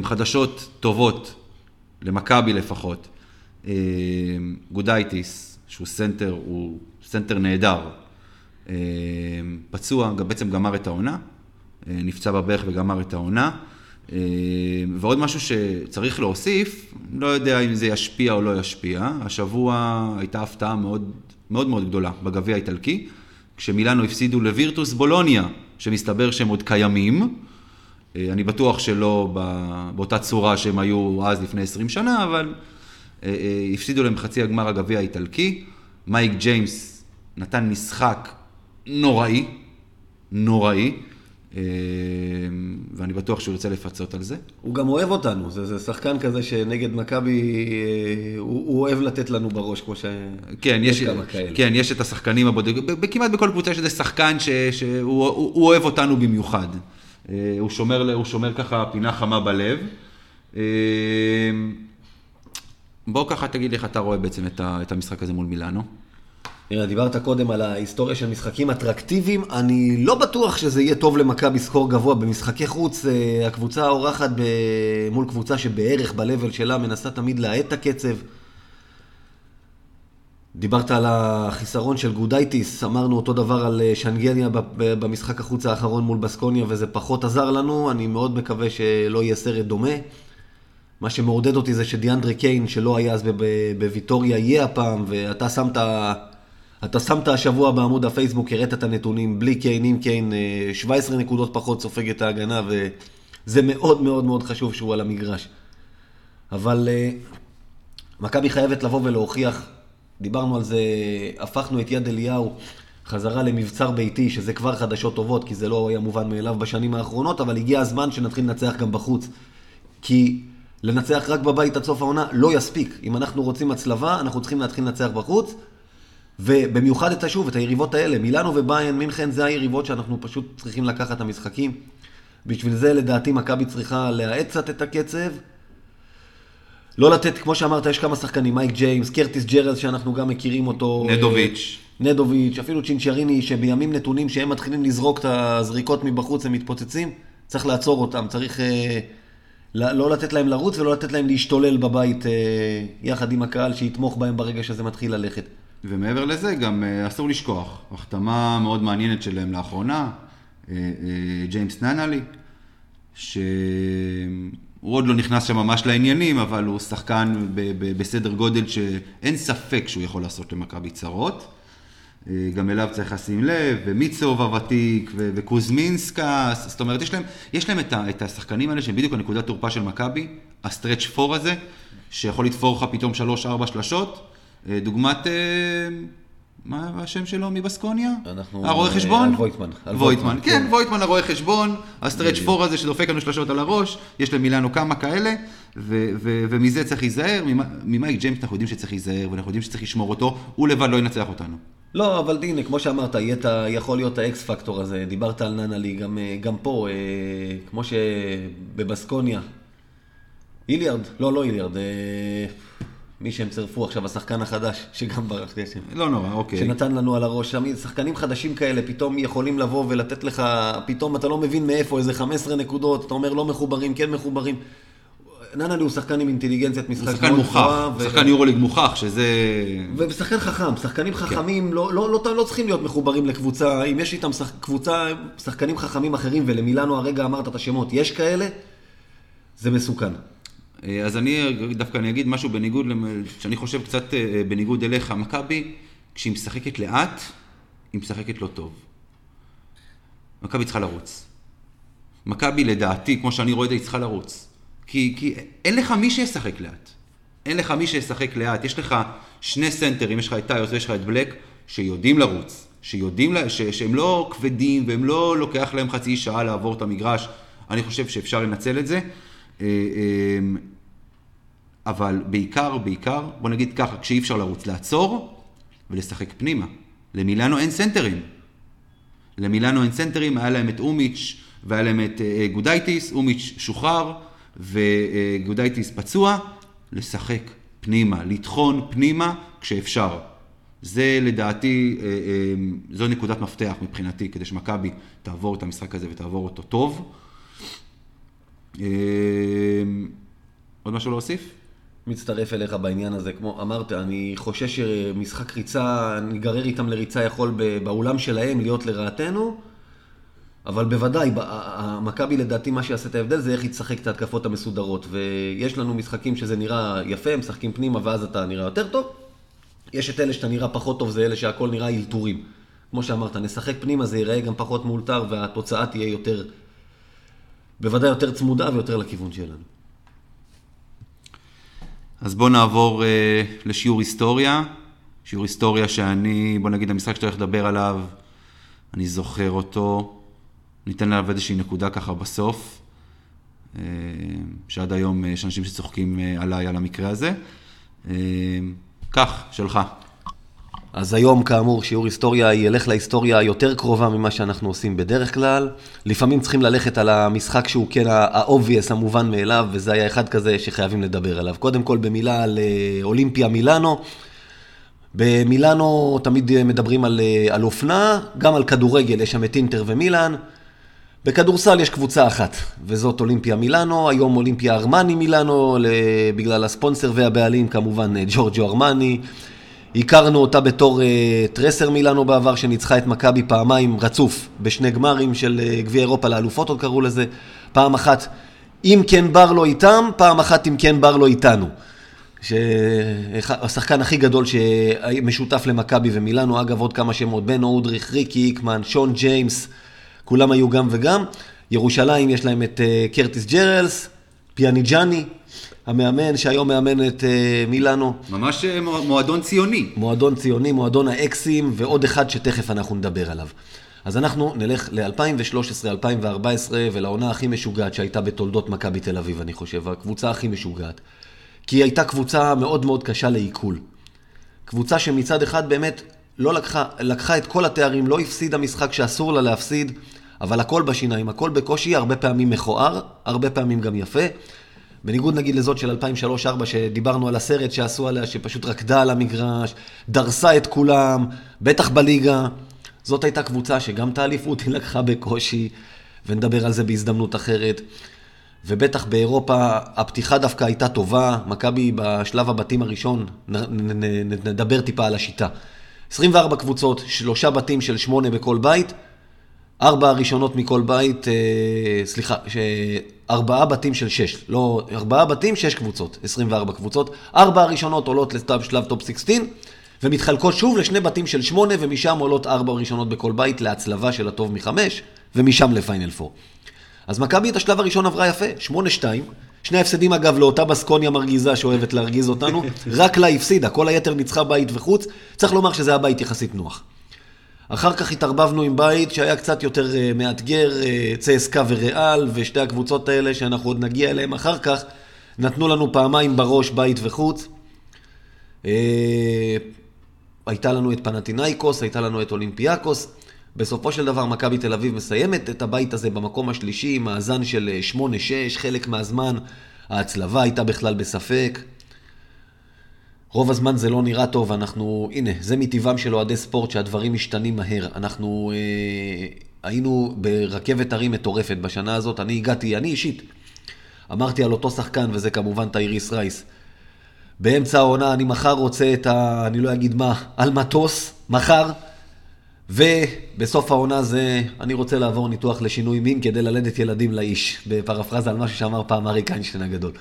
חדשות טובות למכבי לפחות, אה, גודייטיס, שהוא סנטר, הוא סנטר נהדר, אה, פצוע, בעצם גמר את העונה, אה, נפצע בברך וגמר את העונה. ועוד משהו שצריך להוסיף, לא יודע אם זה ישפיע או לא ישפיע, השבוע הייתה הפתעה מאוד מאוד, מאוד גדולה בגביע האיטלקי, כשמילאנו הפסידו לווירטוס בולוניה, שמסתבר שהם עוד קיימים, אני בטוח שלא באותה צורה שהם היו אז לפני 20 שנה, אבל אה, אה, הפסידו להם חצי הגמר הגביע האיטלקי. מייק ג'יימס נתן משחק נוראי, נוראי, ואני בטוח שהוא ירצה לפצות על זה. הוא גם אוהב אותנו, זה, זה שחקן כזה שנגד מכבי, הוא, הוא אוהב לתת לנו בראש, כמו ש... כן, יש, כמה כאלה. כן, יש את השחקנים הבודדים, כמעט בכל קבוצה יש איזה שחקן ש, שהוא אוהב אותנו במיוחד. אה, הוא שומר, הוא שומר ככה פינה חמה בלב. אה, בוא ככה תגיד איך אתה רואה בעצם את המשחק הזה מול מילאנו. תראה, דיברת קודם על ההיסטוריה של משחקים אטרקטיביים, אני לא בטוח שזה יהיה טוב למכבי score גבוה. במשחקי חוץ, אה, הקבוצה האורחת ב... מול קבוצה שבערך ב-level שלה מנסה תמיד להאט את הקצב. דיברת על החיסרון של גודייטיס, אמרנו אותו דבר על אה, שנגליה במשחק החוץ האחרון מול בסקוניה, וזה פחות עזר לנו, אני מאוד מקווה שלא יהיה סרט דומה. מה שמעודד אותי זה שדיאנדרי קיין, שלא היה אז בוויטוריה, יהיה הפעם, ואתה שמת, אתה שמת השבוע בעמוד הפייסבוק, הראת את הנתונים, בלי קיין, עם קיין, אה, 17 נקודות פחות סופג את ההגנה, וזה מאוד מאוד מאוד חשוב שהוא על המגרש. אבל אה, מכבי חייבת לבוא ולהוכיח, דיברנו על זה, הפכנו את יד אליהו חזרה למבצר ביתי, שזה כבר חדשות טובות, כי זה לא היה מובן מאליו בשנים האחרונות, אבל הגיע הזמן שנתחיל לנצח גם בחוץ. כי לנצח רק בבית עד סוף העונה לא יספיק. אם אנחנו רוצים הצלבה, אנחנו צריכים להתחיל לנצח בחוץ. ובמיוחד את השוב, את היריבות האלה. מילאנו וביין מינכן זה היריבות שאנחנו פשוט צריכים לקחת את המשחקים. בשביל זה לדעתי מכבי צריכה להאט קצת את הקצב. לא לתת, כמו שאמרת, יש כמה שחקנים, מייק ג'יימס, קרטיס ג'רלס שאנחנו גם מכירים אותו. נדוביץ'. אה, נדוביץ', אפילו צ'ינצ'ריני, שבימים נתונים שהם מתחילים לזרוק את הזריקות מבחוץ, הם מתפוצצים, צריך לעצור אותם, צריך אה, לא לתת להם לרוץ ולא לתת להם להשתולל בבית אה, יחד עם הקהל שיתמוך בהם ברגע שזה מתחיל ללכת. ומעבר לזה, גם אה, אסור לשכוח, החתמה מאוד מעניינת שלהם לאחרונה, אה, אה, ג'יימס ננלי, שהוא עוד לא נכנס שם ממש לעניינים, אבל הוא שחקן ב- ב- בסדר גודל שאין ספק שהוא יכול לעשות למכבי צרות. אה, גם אליו צריך לשים לב, ומיצוב הוותיק, ו- וקוזמינסקה, זאת אומרת, יש להם, יש להם את, ה- את השחקנים האלה שהם בדיוק הנקודת תורפה של מכבי, הסטרץ' פור הזה, שיכול לתפור לך פתאום שלוש-ארבע שלשות, אה, דוגמת, אה, מה השם שלו מבסקוניה? אנחנו- הרואה אה, חשבון? וויטמן, וויטמן, כן, כן. וויטמן הרואה חשבון, ה stretch four הזה שדופק לנו שלשות על הראש, יש למילאנו כמה כאלה, ומזה צריך להיזהר, ממ- ממייק ג'יימס אנחנו יודעים שצריך להיזהר, ואנחנו יודעים שצריך לשמור אותו, הוא לבד לא ינצח אותנו. לא, אבל הנה, כמו שאמרת, יהיה את ה- יכול להיות ה X factor הזה. דיברת על ננלי, גם, אה, גם פה, אה, כמו שבבסקוניה. איליארד, לא, לא איליארד, מי שהם צירפו עכשיו, השחקן החדש, שגם ברח לי השם. לא נורא, אוקיי. שנתן לנו על הראש שחקנים חדשים כאלה פתאום יכולים לבוא ולתת לך, פתאום אתה לא מבין מאיפה, איזה 15 נקודות, אתה אומר לא מחוברים, כן מחוברים. ננלי הוא שחקן עם אינטליגנציית משחק הוא שחקן מוכח, ו- שחקן יורוליג מוכח, שזה... ושחקן חכם, שחקנים כן. חכמים לא, לא, לא, לא צריכים להיות מחוברים לקבוצה, אם יש איתם שח, קבוצה, שחקנים חכמים אחרים, ולמילאנו הרגע אמרת את השמות, יש כאלה, זה מסוכן. אה, אז אני דווקא אני אגיד משהו בניגוד, שאני חושב קצת אה, בניגוד אליך, מכבי, כשהיא משחקת לאט, היא משחקת לא טוב. מכבי צריכה לרוץ. מכבי לדעתי, כמו שאני רואה את זה, היא צריכה לרוץ. כי, כי אין לך מי שישחק לאט. אין לך מי שישחק לאט. יש לך שני סנטרים, יש לך את טיוס ויש לך את בלק, שיודעים לרוץ. שיודעים, לה- ש, שהם לא כבדים והם לא לוקח להם חצי שעה לעבור את המגרש. אני חושב שאפשר לנצל את זה. אה, אה, אבל בעיקר, בעיקר, בוא נגיד ככה, כשאי אפשר לרוץ, לעצור ולשחק פנימה. למילאנו אין סנטרים. למילאנו אין סנטרים, היה להם את אומיץ' והיה להם את אה, גודייטיס, אומיץ' שוחרר וגודייטיס פצוע, לשחק פנימה, לטחון פנימה כשאפשר. זה לדעתי, אה, אה, זו נקודת מפתח מבחינתי, כדי שמכבי תעבור את המשחק הזה ותעבור אותו טוב. אה, עוד משהו להוסיף? מצטרף אליך בעניין הזה, כמו אמרת, אני חושש שמשחק ריצה, ניגרר איתם לריצה יכול באולם שלהם להיות לרעתנו, אבל בוודאי, מכבי לדעתי מה שיעשה את ההבדל זה איך תשחק את ההתקפות המסודרות. ויש לנו משחקים שזה נראה יפה, משחקים פנימה ואז אתה נראה יותר טוב. יש את אלה שאתה נראה פחות טוב, זה אלה שהכל נראה אלתורים. כמו שאמרת, נשחק פנימה, זה ייראה גם פחות מאולתר והתוצאה תהיה יותר, בוודאי יותר צמודה ויותר לכיוון שלנו. אז בואו נעבור אה, לשיעור היסטוריה. שיעור היסטוריה שאני, בוא נגיד, המשחק שאתה הולך לדבר עליו, אני זוכר אותו. ניתן עליו איזושהי נקודה ככה בסוף, אה, שעד היום יש אנשים שצוחקים אה, עליי על המקרה הזה. אה, כך, שלך. אז היום, כאמור, שיעור היסטוריה ילך להיסטוריה היותר קרובה ממה שאנחנו עושים בדרך כלל. לפעמים צריכים ללכת על המשחק שהוא כן ה-obvious, המובן מאליו, וזה היה אחד כזה שחייבים לדבר עליו. קודם כל, במילה על אה, אולימפיה מילאנו. במילאנו תמיד מדברים על, אה, על אופנה, גם על כדורגל, יש שם את אינטר ומילאן. בכדורסל יש קבוצה אחת, וזאת אולימפיה מילאנו, היום אולימפיה ארמני מילאנו, בגלל הספונסר והבעלים, כמובן אה, ג'ורג'ו ארמני. הכרנו אותה בתור uh, טרסר מילאנו בעבר, שניצחה את מכבי פעמיים רצוף בשני גמרים של uh, גביע אירופה לאלופות, עוד קראו לזה. פעם אחת אם כן בר לא איתם, פעם אחת אם כן בר לא איתנו. השחקן הכי גדול שמשותף למכבי ומילאנו, אגב עוד כמה שמות, בן אודריך, ריקי איקמן, שון ג'יימס, כולם היו גם וגם. ירושלים יש להם את קרטיס ג'רלס, פיאניג'אני, המאמן שהיום מאמן את uh, מילאנו. ממש uh, מועדון ציוני. מועדון ציוני, מועדון האקסים, ועוד אחד שתכף אנחנו נדבר עליו. אז אנחנו נלך ל-2013-2014 ולעונה הכי משוגעת שהייתה בתולדות מכבי תל אביב, אני חושב, הקבוצה הכי משוגעת. כי היא הייתה קבוצה מאוד מאוד קשה לעיכול. קבוצה שמצד אחד באמת לא לקחה, לקחה את כל התארים, לא הפסידה משחק שאסור לה להפסיד, אבל הכל בשיניים, הכל בקושי, הרבה פעמים מכוער, הרבה פעמים גם יפה. בניגוד נגיד לזאת של 2003-2004 שדיברנו על הסרט שעשו עליה, שפשוט רקדה על המגרש, דרסה את כולם, בטח בליגה. זאת הייתה קבוצה שגם את האליפות היא לקחה בקושי, ונדבר על זה בהזדמנות אחרת. ובטח באירופה הפתיחה דווקא הייתה טובה, מכבי בשלב הבתים הראשון, נדבר טיפה על השיטה. 24 קבוצות, שלושה בתים של שמונה בכל בית, ארבע הראשונות מכל בית, אה, סליחה, ש... ארבעה בתים של שש, לא, ארבעה בתים, שש קבוצות, 24 קבוצות, ארבע הראשונות עולות לשלב טופ 16, ומתחלקות שוב לשני בתים של שמונה, ומשם עולות ארבע ראשונות בכל בית להצלבה של הטוב מחמש, ומשם לפיינל פור. אז מכבי את השלב הראשון עברה יפה, שמונה שתיים. שני הפסדים אגב לאותה בסקוניה מרגיזה שאוהבת להרגיז אותנו, רק לה הפסידה, כל היתר ניצחה בית וחוץ, צריך לומר שזה היה בית יחסית נוח. אחר כך התערבבנו עם בית שהיה קצת יותר uh, מאתגר, צסקה וריאל, ושתי הקבוצות האלה שאנחנו עוד נגיע אליהן אחר כך, נתנו לנו פעמיים בראש בית וחוץ. Uh, הייתה לנו את פנטינאיקוס, הייתה לנו את אולימפיאקוס. בסופו של דבר מכבי תל אביב מסיימת את הבית הזה במקום השלישי, מאזן של 8-6, חלק מהזמן ההצלבה הייתה בכלל בספק. רוב הזמן זה לא נראה טוב, אנחנו, הנה, זה מטבעם של אוהדי ספורט שהדברים משתנים מהר. אנחנו אה, היינו ברכבת הרים מטורפת בשנה הזאת, אני הגעתי, אני אישית, אמרתי על אותו שחקן, וזה כמובן תאיריס רייס. באמצע העונה אני מחר רוצה את ה... אני לא אגיד מה, על מטוס, מחר. ובסוף העונה זה, אני רוצה לעבור ניתוח לשינוי מין כדי ללדת ילדים לאיש, בפרפרזה על משהו שאמר פעם אריק איינשטיין הגדול.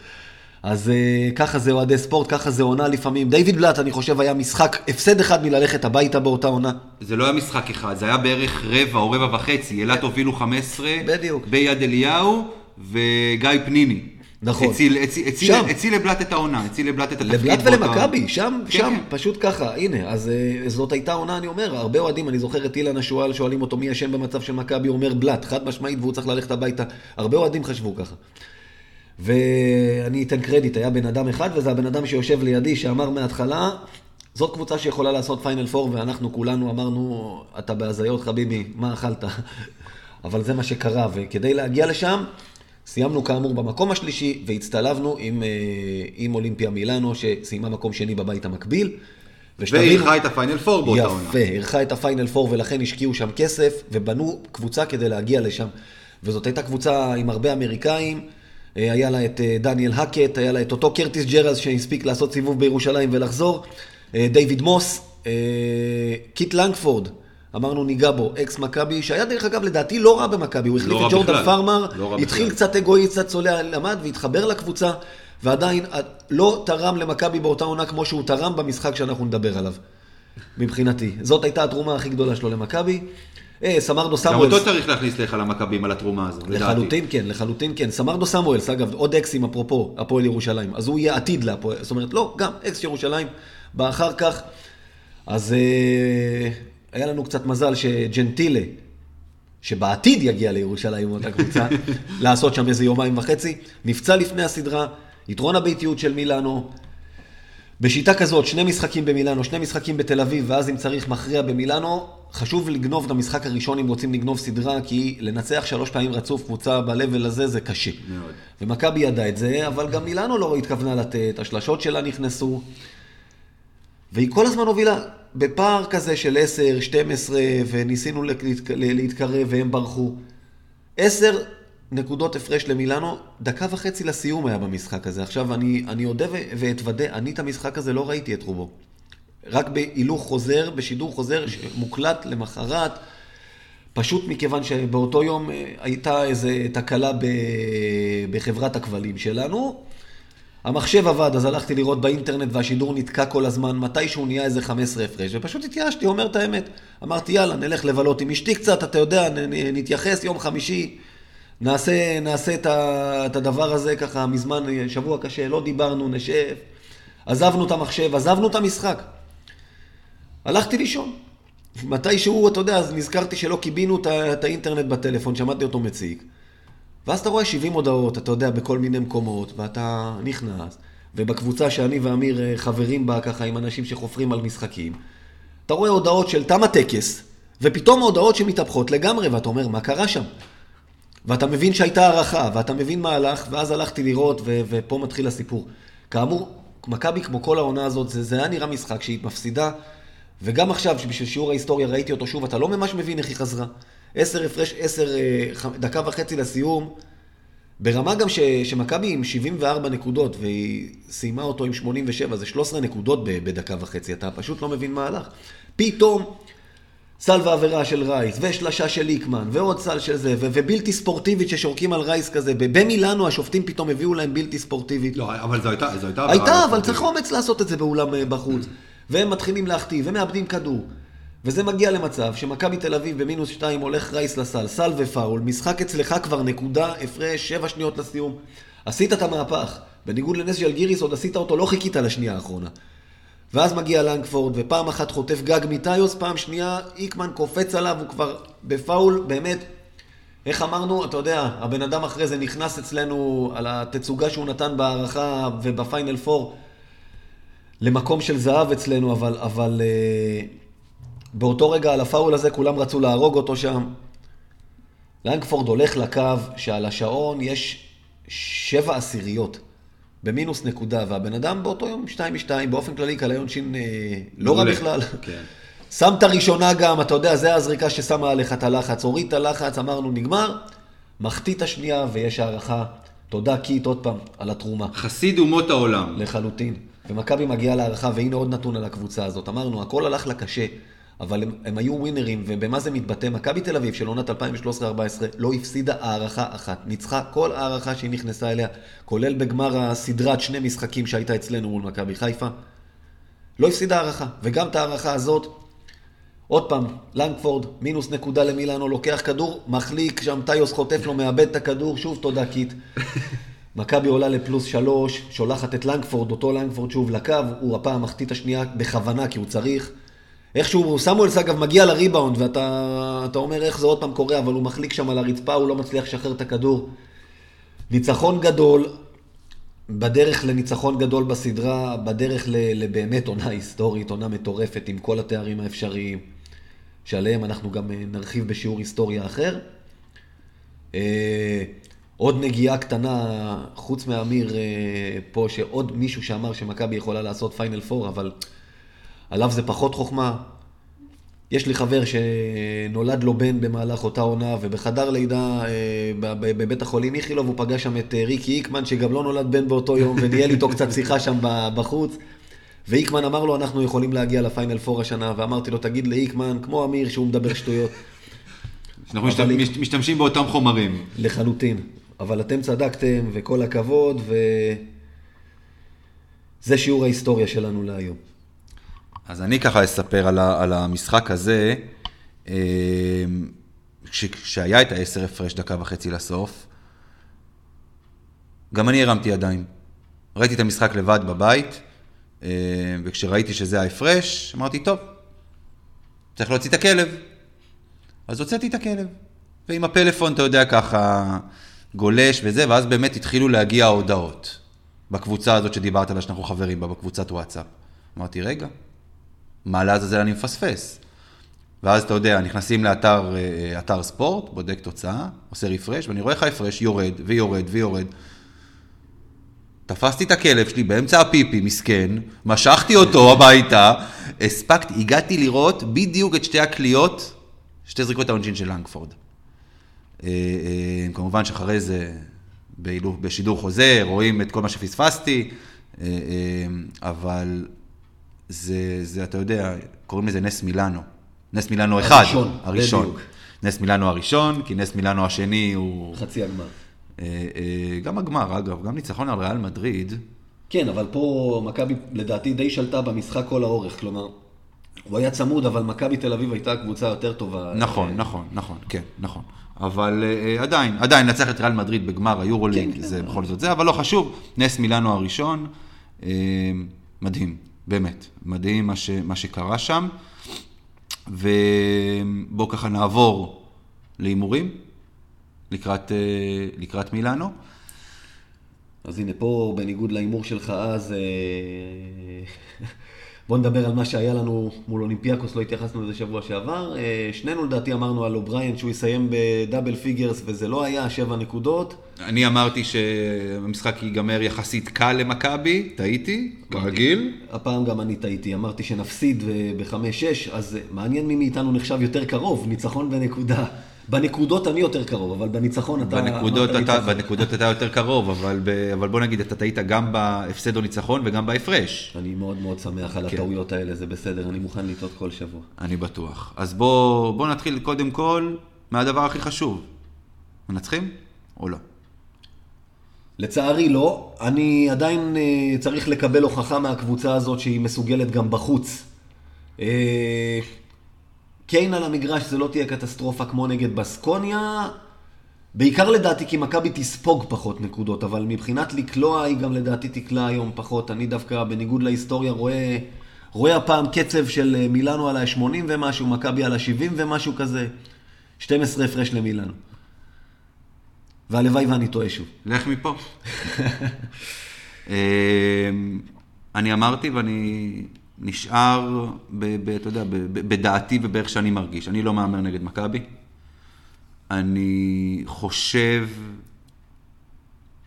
אז uh, ככה זה אוהדי ספורט, ככה זה עונה לפעמים. דיוויד בלאט, אני חושב, היה משחק, הפסד אחד מללכת הביתה באותה עונה. זה לא היה משחק אחד, זה היה בערך רבע או רבע וחצי. אילת הובילו 15, בדיוק. ביד אליהו וגיא פניני. נכון. הציל, הציל, הציל. הציל לבלאט את העונה, הציל לבלאט את התפקיד. לבלאט ולמכבי, שם, כן, שם, כן. פשוט ככה. הנה, אז uh, זאת הייתה עונה, אני אומר, הרבה אוהדים, אני זוכר את אילן השועל, שואלים אותו מי אשם במצב של מכבי, הוא אומר בלאט, חד משמעית, והוא צריך ללכת הביתה. הרבה אוהדים חשבו ככה. ואני אתן קרדיט, היה בן אדם אחד, וזה הבן אדם שיושב לידי, שאמר מההתחלה, זאת קבוצה שיכולה לעשות פיינל פור, ואנחנו כולנו אמרנו, אתה בהזיות חביבי, מה אכלת? אבל זה מה שקרה, וכדי להגיע לשם, סיימנו כאמור במקום השלישי, והצטלבנו עם, אה, עם אולימפיה מילאנו, שסיימה מקום שני בבית המקביל. ואירחה את הפיינל פור באותה עונה. יפה, אירחה את הפיינל פור, ולכן השקיעו שם כסף, ובנו קבוצה כדי להגיע לשם. וזאת הייתה קבוצה עם הרבה אמריקאים. אה, היה לה את אה, דניאל האקט, היה לה את אותו קרטיס ג'רלס שהספיק לעשות סיבוב בירושלים ולחזור, אה, דיוויד מוס, קיט לנגפורד, אמרנו ניגע בו, אקס מכבי, שהיה דרך אגב לדעתי לא רע במכבי, הוא החליף לא את ג'ורדן פארמר, לא התחיל בכלל. קצת אגואי, קצת צולע, למד והתחבר לקבוצה, ועדיין לא תרם למכבי באותה עונה כמו שהוא תרם במשחק שאנחנו נדבר עליו, מבחינתי. זאת הייתה התרומה הכי גדולה שלו למכבי. אה, סמרדו סמואלס. גם אותו צריך להכניס לך למכבים על התרומה הזו, לדעתי. לחלוטין כן, לחלוטין כן. סמרדו סמואלס, אגב, עוד אקסים אפרופו הפועל ירושלים. אז הוא יהיה עתיד להפועל, זאת אומרת, לא, גם אקס ירושלים בא אחר כך. אז אה, היה לנו קצת מזל שג'נטילה, שבעתיד יגיע לירושלים אותה קבוצה, לעשות שם איזה יומיים וחצי, נפצע לפני הסדרה, יתרון הביתיות של מילאנו, בשיטה כזאת, שני משחקים במילאנו, שני משחקים בתל אביב, ואז אם צריך מכריע במילאנו, חשוב לגנוב את המשחק הראשון אם רוצים לגנוב סדרה, כי לנצח שלוש פעמים רצוף קבוצה ב-level הזה זה קשה. מאוד. ומכבי ידע את זה, אבל גם מילאנו לא התכוונה לתת, השלשות שלה נכנסו. והיא כל הזמן הובילה בפער כזה של 10, 12, וניסינו להתק- להתקרב והם ברחו. 10 נקודות הפרש למילאנו, דקה וחצי לסיום היה במשחק הזה. עכשיו, אני, אני אודה ואתוודה, אני את המשחק הזה לא ראיתי את רובו. רק בהילוך חוזר, בשידור חוזר, מוקלט למחרת. פשוט מכיוון שבאותו יום אה, הייתה איזו תקלה ב... בחברת הכבלים שלנו. המחשב עבד, אז הלכתי לראות באינטרנט והשידור נתקע כל הזמן, מתישהו נהיה איזה 15 הפרש, ופשוט התייאשתי, אומר את האמת. אמרתי, יאללה, נלך לבלות עם אשתי קצת, אתה יודע, נתייחס יום חמישי, נעשה, נעשה את, ה... את הדבר הזה ככה מזמן, שבוע קשה, לא דיברנו, נשב. עזבנו את המחשב, עזבנו את המשחק. הלכתי לישון. מתישהו, אתה יודע, אז נזכרתי שלא קיבינו את האינטרנט בטלפון, שמעתי אותו מציג. ואז אתה רואה 70 הודעות, אתה יודע, בכל מיני מקומות, ואתה נכנס, ובקבוצה שאני ואמיר אה, חברים בה, ככה, עם אנשים שחופרים על משחקים, אתה רואה הודעות של תם הטקס, ופתאום הודעות שמתהפכות לגמרי, ואתה אומר, מה קרה שם? ואתה מבין שהייתה הערכה, ואתה מבין מה הלך, ואז הלכתי לראות, ו- ופה מתחיל הסיפור. כאמור, מכבי כמו כל העונה הזאת, זה, זה היה נראה משחק שהיא מפסידה, וגם עכשיו, שבשביל שיעור ההיסטוריה ראיתי אותו שוב, אתה לא ממש מבין איך היא חזרה. עשר הפרש, עשר, אה, דקה וחצי לסיום, ברמה גם ש, שמכבי עם 74 נקודות, והיא סיימה אותו עם 87, זה 13 נקודות בדקה וחצי, אתה פשוט לא מבין מה הלך. פתאום, סל ועבירה של רייס, ושלשה של ליקמן, ועוד סל של זה, ו- ובלתי ספורטיבית ששורקים על רייס כזה. במילאנו השופטים פתאום הביאו להם בלתי ספורטיבית. לא, אבל זו הייתה, זו הייתה... הייתה, אבל צריך אומץ לעשות את זה באולם אה, בחוץ. והם מתחילים להחטיא, ומאבדים כדור. וזה מגיע למצב שמכבי תל אביב במינוס שתיים הולך רייס לסל, סל ופאול, משחק אצלך כבר נקודה, הפרש, שבע שניות לסיום. עשית את המהפך. בניגוד לנס ז'לגיריס, עוד עשית אותו, לא חיכית לשנייה האחרונה. ואז מגיע לנגפורד, ופעם אחת חוטף גג מטיוס, פעם שנייה איקמן קופץ עליו, הוא כבר בפאול, באמת, איך אמרנו, אתה יודע, הבן אדם אחרי זה נכנס אצלנו על התצוגה שהוא נתן בהערכה ובפיינל פור למקום של זהב אצלנו, אבל, אבל אה, באותו רגע על הפאול הזה כולם רצו להרוג אותו שם. לנגפורד הולך לקו שעל השעון יש שבע עשיריות במינוס נקודה, והבן אדם באותו יום 2-2, באופן כללי קליון שין אה, לא רע. בכלל. כן. שם את הראשונה גם, אתה יודע, זה הזריקה ששמה עליך את הלחץ. הוריד את הלחץ, אמרנו, נגמר. מחטיא את השנייה, ויש הערכה. תודה, קיט, עוד פעם, על התרומה. חסיד אומות העולם. לחלוטין. ומכבי מגיעה להארכה, והנה עוד נתון על הקבוצה הזאת. אמרנו, הכל הלך לה קשה, אבל הם, הם היו ווינרים, ובמה זה מתבטא? מכבי תל אביב של עונת 2013-2014 לא הפסידה הארכה אחת. ניצחה כל הארכה שהיא נכנסה אליה, כולל בגמר הסדרת שני משחקים שהייתה אצלנו מול מכבי חיפה. לא הפסידה הארכה, וגם את ההארכה הזאת, עוד פעם, לנגפורד, מינוס נקודה למילאנו, לוקח כדור, מחליק, שם טיוס חוטף לו, מאבד את הכדור, שוב תודה קיט. מכבי עולה לפלוס שלוש, שולחת את לנגפורד, אותו לנגפורד שוב לקו, הוא הפעם מחטיא השנייה בכוונה, כי הוא צריך. איכשהו, סמואלס אגב מגיע לריבאונד, ואתה אתה אומר איך זה עוד פעם קורה, אבל הוא מחליק שם על הרצפה, הוא לא מצליח לשחרר את הכדור. ניצחון גדול, בדרך לניצחון גדול בסדרה, בדרך לבאמת עונה היסטורית, עונה מטורפת עם כל התארים האפשריים, שעליהם אנחנו גם אה, נרחיב בשיעור היסטוריה אחר. עוד נגיעה קטנה, חוץ מאמיר אה, פה, שעוד מישהו שאמר שמכבי יכולה לעשות פיינל פור, אבל עליו זה פחות חוכמה. יש לי חבר שנולד לו בן במהלך אותה עונה, ובחדר לידה אה, בבית החולים איכילוב הוא פגש שם את אה, ריקי איקמן, שגם לא נולד בן באותו יום, וניהל איתו קצת שיחה שם בחוץ. ואיקמן אמר לו, אנחנו יכולים להגיע לפיינל פור השנה, ואמרתי לו, תגיד לאיקמן, כמו אמיר, שהוא מדבר שטויות. אנחנו משת- משתמשים באותם חומרים. לחלוטין. אבל אתם צדקתם, וכל הכבוד, ו... זה שיעור ההיסטוריה שלנו להיום. אז אני ככה אספר על, ה, על המשחק הזה, כש- כשהיה את העשר הפרש דקה וחצי לסוף, גם אני הרמתי ידיים. ראיתי את המשחק לבד בבית, אה, וכשראיתי שזה ההפרש, אמרתי, טוב, צריך להוציא את הכלב. אז הוצאתי את הכלב. ועם הפלאפון, אתה יודע, ככה גולש וזה, ואז באמת התחילו להגיע ההודעות. בקבוצה הזאת שדיברת עליה, שאנחנו חברים בה, בקבוצת וואטסאפ. אמרתי, רגע, מה לעזאזל אני מפספס? ואז אתה יודע, נכנסים לאתר אה, אתר ספורט, בודק תוצאה, עושה רפרש, ואני רואה איך ההפרש יורד ויורד ויורד. תפסתי את הכלב שלי באמצע הפיפי, מסכן, משכתי אותו הביתה, הספקתי, הגעתי לראות בדיוק את שתי הקליעות, שתי זריקות העונשין של לנגפורד. אה, אה, כמובן שאחרי זה, בשידור חוזר, רואים את כל מה שפספסתי, אה, אבל זה, זה, אתה יודע, קוראים לזה נס מילאנו. נס מילאנו אחד. הראשון, הראשון. בדיוק. נס מילאנו הראשון, כי נס מילאנו השני הוא... חצי הגמר. גם הגמר, אגב, גם ניצחון על ריאל מדריד, כן, אבל פה מכבי לדעתי די שלטה במשחק כל האורך, כלומר, הוא היה צמוד, אבל מכבי תל אביב הייתה קבוצה יותר טובה. נכון, נכון, נכון, כן, נכון. אבל אה, עדיין, עדיין לנצח את ריאל מדריד בגמר היורוליג, כן, זה כן. בכל זאת זה, אבל לא חשוב, נס מילאנו הראשון, אה, מדהים, באמת, מדהים מה, ש, מה שקרה שם. ובואו ככה נעבור להימורים לקראת, אה, לקראת מילאנו. אז הנה, פה, בניגוד להימור שלך אז, אה, בוא נדבר על מה שהיה לנו מול אולימפיאקוס, לא התייחסנו לזה שבוע שעבר. אה, שנינו לדעתי אמרנו על אובריין שהוא יסיים ב double figures, וזה לא היה, שבע נקודות. אני אמרתי שהמשחק ייגמר יחסית קל למכבי, טעיתי, כרגיל. הפעם גם אני טעיתי, אמרתי שנפסיד ב-5-6, אז אה, מעניין מי מאיתנו נחשב יותר קרוב, ניצחון בנקודה. בנקודות אני יותר קרוב, אבל בניצחון אתה בנקודות אתה, ניצחון. בנקודות אתה יותר קרוב, אבל, ב, אבל בוא נגיד, אתה טעית גם בהפסד או ניצחון וגם בהפרש. אני מאוד מאוד שמח על כן. הטעויות האלה, זה בסדר, אני מוכן לטעות כל שבוע. אני בטוח. אז בוא, בוא נתחיל קודם כל מהדבר הכי חשוב. מנצחים או לא? לצערי לא, אני עדיין אה, צריך לקבל הוכחה מהקבוצה הזאת שהיא מסוגלת גם בחוץ. קיין על המגרש זה לא תהיה קטסטרופה כמו נגד בסקוניה, בעיקר לדעתי כי מכבי תספוג פחות נקודות, אבל מבחינת לקלוע היא גם לדעתי תקלע היום פחות. אני דווקא בניגוד להיסטוריה רואה, רואה הפעם קצב של אה, מילאנו על ה-80 ומשהו, מכבי על ה-70 ומשהו כזה. 12 הפרש למילאנו. והלוואי ואני טועה שוב. לך מפה. אמ, אני אמרתי ואני נשאר, ב, ב, אתה יודע, ב, ב, בדעתי ובאיך שאני מרגיש. אני לא מהמר נגד מכבי. אני חושב,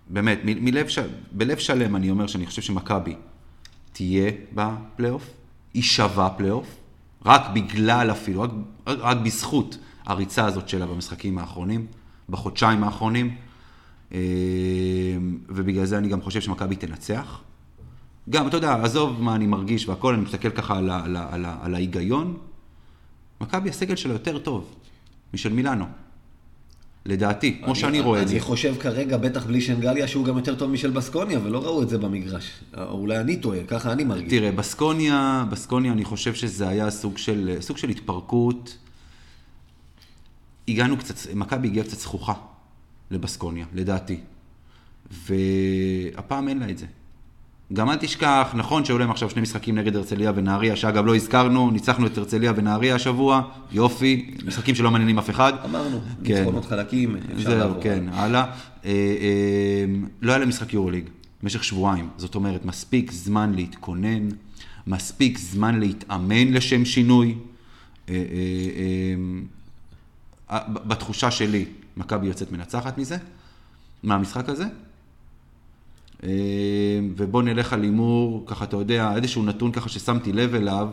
באמת, מ- מלב, ש... בלב שלם אני אומר שאני חושב שמכבי תהיה בפלייאוף, היא שווה פלייאוף, רק בגלל אפילו, רק, רק, רק בזכות הריצה הזאת שלה במשחקים האחרונים, בחודשיים האחרונים, אה, ובגלל זה אני גם חושב שמכבי תנצח. גם, אתה יודע, עזוב מה אני מרגיש והכל, אני מסתכל ככה על, על, על, על ההיגיון. מכבי, הסגל שלה יותר טוב משל מילאנו. לדעתי, כמו שאני רואה את זה. אני חושב כרגע, בטח בלי שנגליה, שהוא גם יותר טוב משל בסקוניה, ולא ראו את זה במגרש. או אולי אני טועה, ככה אני מרגיש. תראה, בסקוניה, בסקוניה אני חושב שזה היה סוג של, סוג של התפרקות. הגענו קצת, מכבי הגיעה קצת זכוכה לבסקוניה, לדעתי. והפעם אין לה את זה. גם אל תשכח, נכון שהיו להם עכשיו שני משחקים נגד הרצליה ונהריה, שאגב לא הזכרנו, ניצחנו את הרצליה ונהריה השבוע, יופי, משחקים שלא מעניינים אף אחד. אמרנו, כן. ניצחונות חלקים, אפשר זהו, לעבור. כן, הלאה. אה, אה, לא היה להם משחק יורוליג במשך שבועיים. זאת אומרת, מספיק זמן להתכונן, מספיק זמן להתאמן לשם שינוי. אה, אה, אה, בתחושה שלי, מכבי יוצאת מנצחת מזה, מהמשחק הזה. אה, ובוא נלך על הימור, ככה אתה יודע, איזשהו נתון ככה ששמתי לב אליו,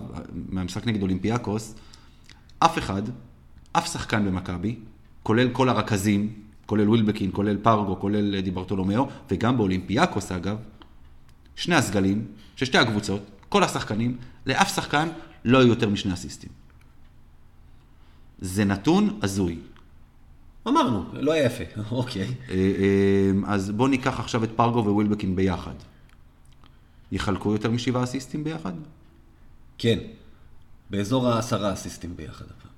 מהמשחק נגד אולימפיאקוס, אף אחד, אף שחקן במכבי, כולל כל הרכזים, כולל ווילבקין, כולל פרגו, כולל דיברטולומיאו, וגם באולימפיאקוס אגב, שני הסגלים, של שתי הקבוצות, כל השחקנים, לאף שחקן לא היו יותר משני אסיסטים. זה נתון הזוי. אמרנו, לא היה יפה, אוקיי. אה, אה, אז בואו ניקח עכשיו את פרגו ווילבקין ביחד. יחלקו יותר משבעה אסיסטים ביחד? כן. באזור העשרה אסיסטים ביחד. הפעם.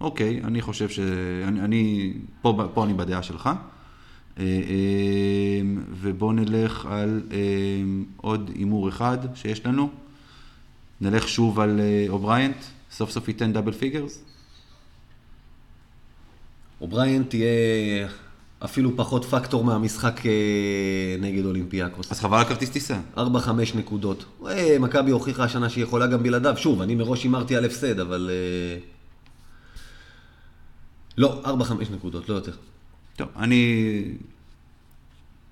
אוקיי, אני חושב ש... אני, אני פה, פה אני בדעה שלך. אה, ובואו נלך על עוד הימור אחד שיש לנו. נלך שוב על אובריינט, סוף סוף ייתן double figures. אובריינט תהיה אפילו פחות פקטור מהמשחק אה, נגד אולימפיאקוס. אז חבל על כרטיס טיסה. 4-5 נקודות. אה, מכבי הוכיחה השנה שהיא יכולה גם בלעדיו. שוב, אני מראש הימרתי על הפסד, אבל... אה, לא, 4-5 נקודות, לא יותר. טוב, אני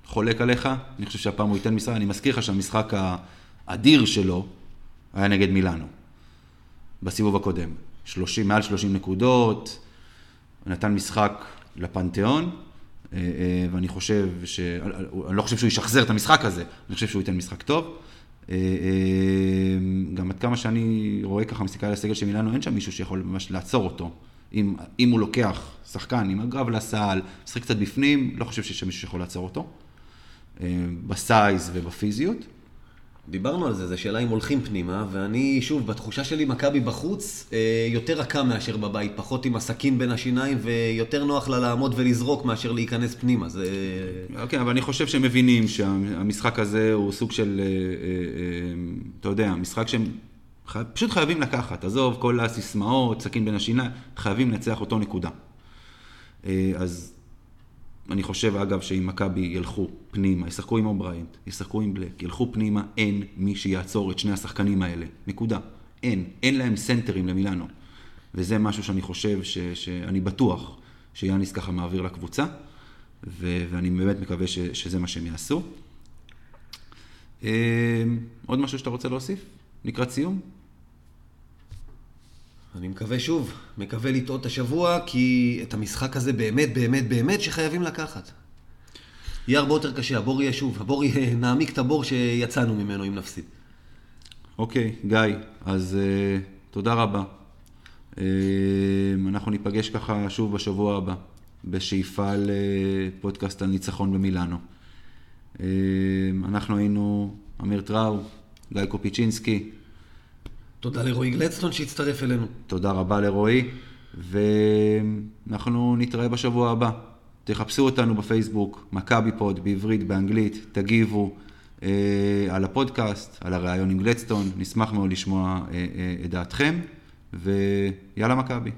חולק עליך, אני חושב שהפעם הוא ייתן משחק, אני מזכיר לך שהמשחק האדיר שלו היה נגד מילאנו, בסיבוב הקודם. 30, מעל 30 נקודות, נתן משחק לפנתיאון, אה, אה, ואני חושב ש... אני לא חושב שהוא ישחזר את המשחק הזה, אני חושב שהוא ייתן משחק טוב. אה, גם עד כמה שאני רואה ככה, מסתכל על הסגל של מילאנו, אין שם מישהו שיכול ממש לעצור אותו. אם, אם הוא לוקח שחקן עם הגב לסל, משחק קצת בפנים, לא חושב שיש שם מישהו שיכול לעצור אותו. בסייז ובפיזיות. דיברנו על זה, זו שאלה אם הולכים פנימה, ואני, שוב, בתחושה שלי, מכבי בחוץ אה, יותר רכה מאשר בבית, פחות עם הסכין בין השיניים, ויותר נוח לה לעמוד ולזרוק מאשר להיכנס פנימה. זה... okay, אבל אני חושב שהם מבינים שהמשחק הזה הוא סוג של, אה, אה, אתה יודע, משחק שהם פשוט חייבים לקחת. עזוב, כל הסיסמאות, סכין בין השיניים, חייבים לנצח אותו נקודה. אז אני חושב, אגב, שאם מכבי ילכו פנימה, ישחקו עם אובריינט, ישחקו עם בלק, ילכו פנימה, אין מי שיעצור את שני השחקנים האלה. נקודה. אין. אין להם סנטרים למילאנו. וזה משהו שאני חושב, ש, שאני בטוח שיאניס ככה מעביר לקבוצה, ו, ואני באמת מקווה ש, שזה מה שהם יעשו. אה, עוד משהו שאתה רוצה להוסיף? לקראת סיום? אני מקווה שוב, מקווה לטעות השבוע, כי את המשחק הזה באמת, באמת, באמת שחייבים לקחת. יהיה הרבה יותר קשה, הבור יהיה שוב, הבור יהיה, נעמיק את הבור שיצאנו ממנו אם נפסיד. אוקיי, גיא, אז uh, תודה רבה. Uh, אנחנו ניפגש ככה שוב בשבוע הבא, בשאיפה לפודקאסט על ניצחון במילאנו. אה, אנחנו היינו אמיר טראו, גיא קופיצ'ינסקי. תודה לרועי גלדסטון שהצטרף אלינו. תודה רבה לרועי, ואנחנו נתראה בשבוע הבא. תחפשו אותנו בפייסבוק, מכבי פוד, בעברית, באנגלית, תגיבו אה, על הפודקאסט, על הריאיון עם גלדסטון, נשמח מאוד לשמוע אה, אה, את דעתכם, ויאללה מכבי.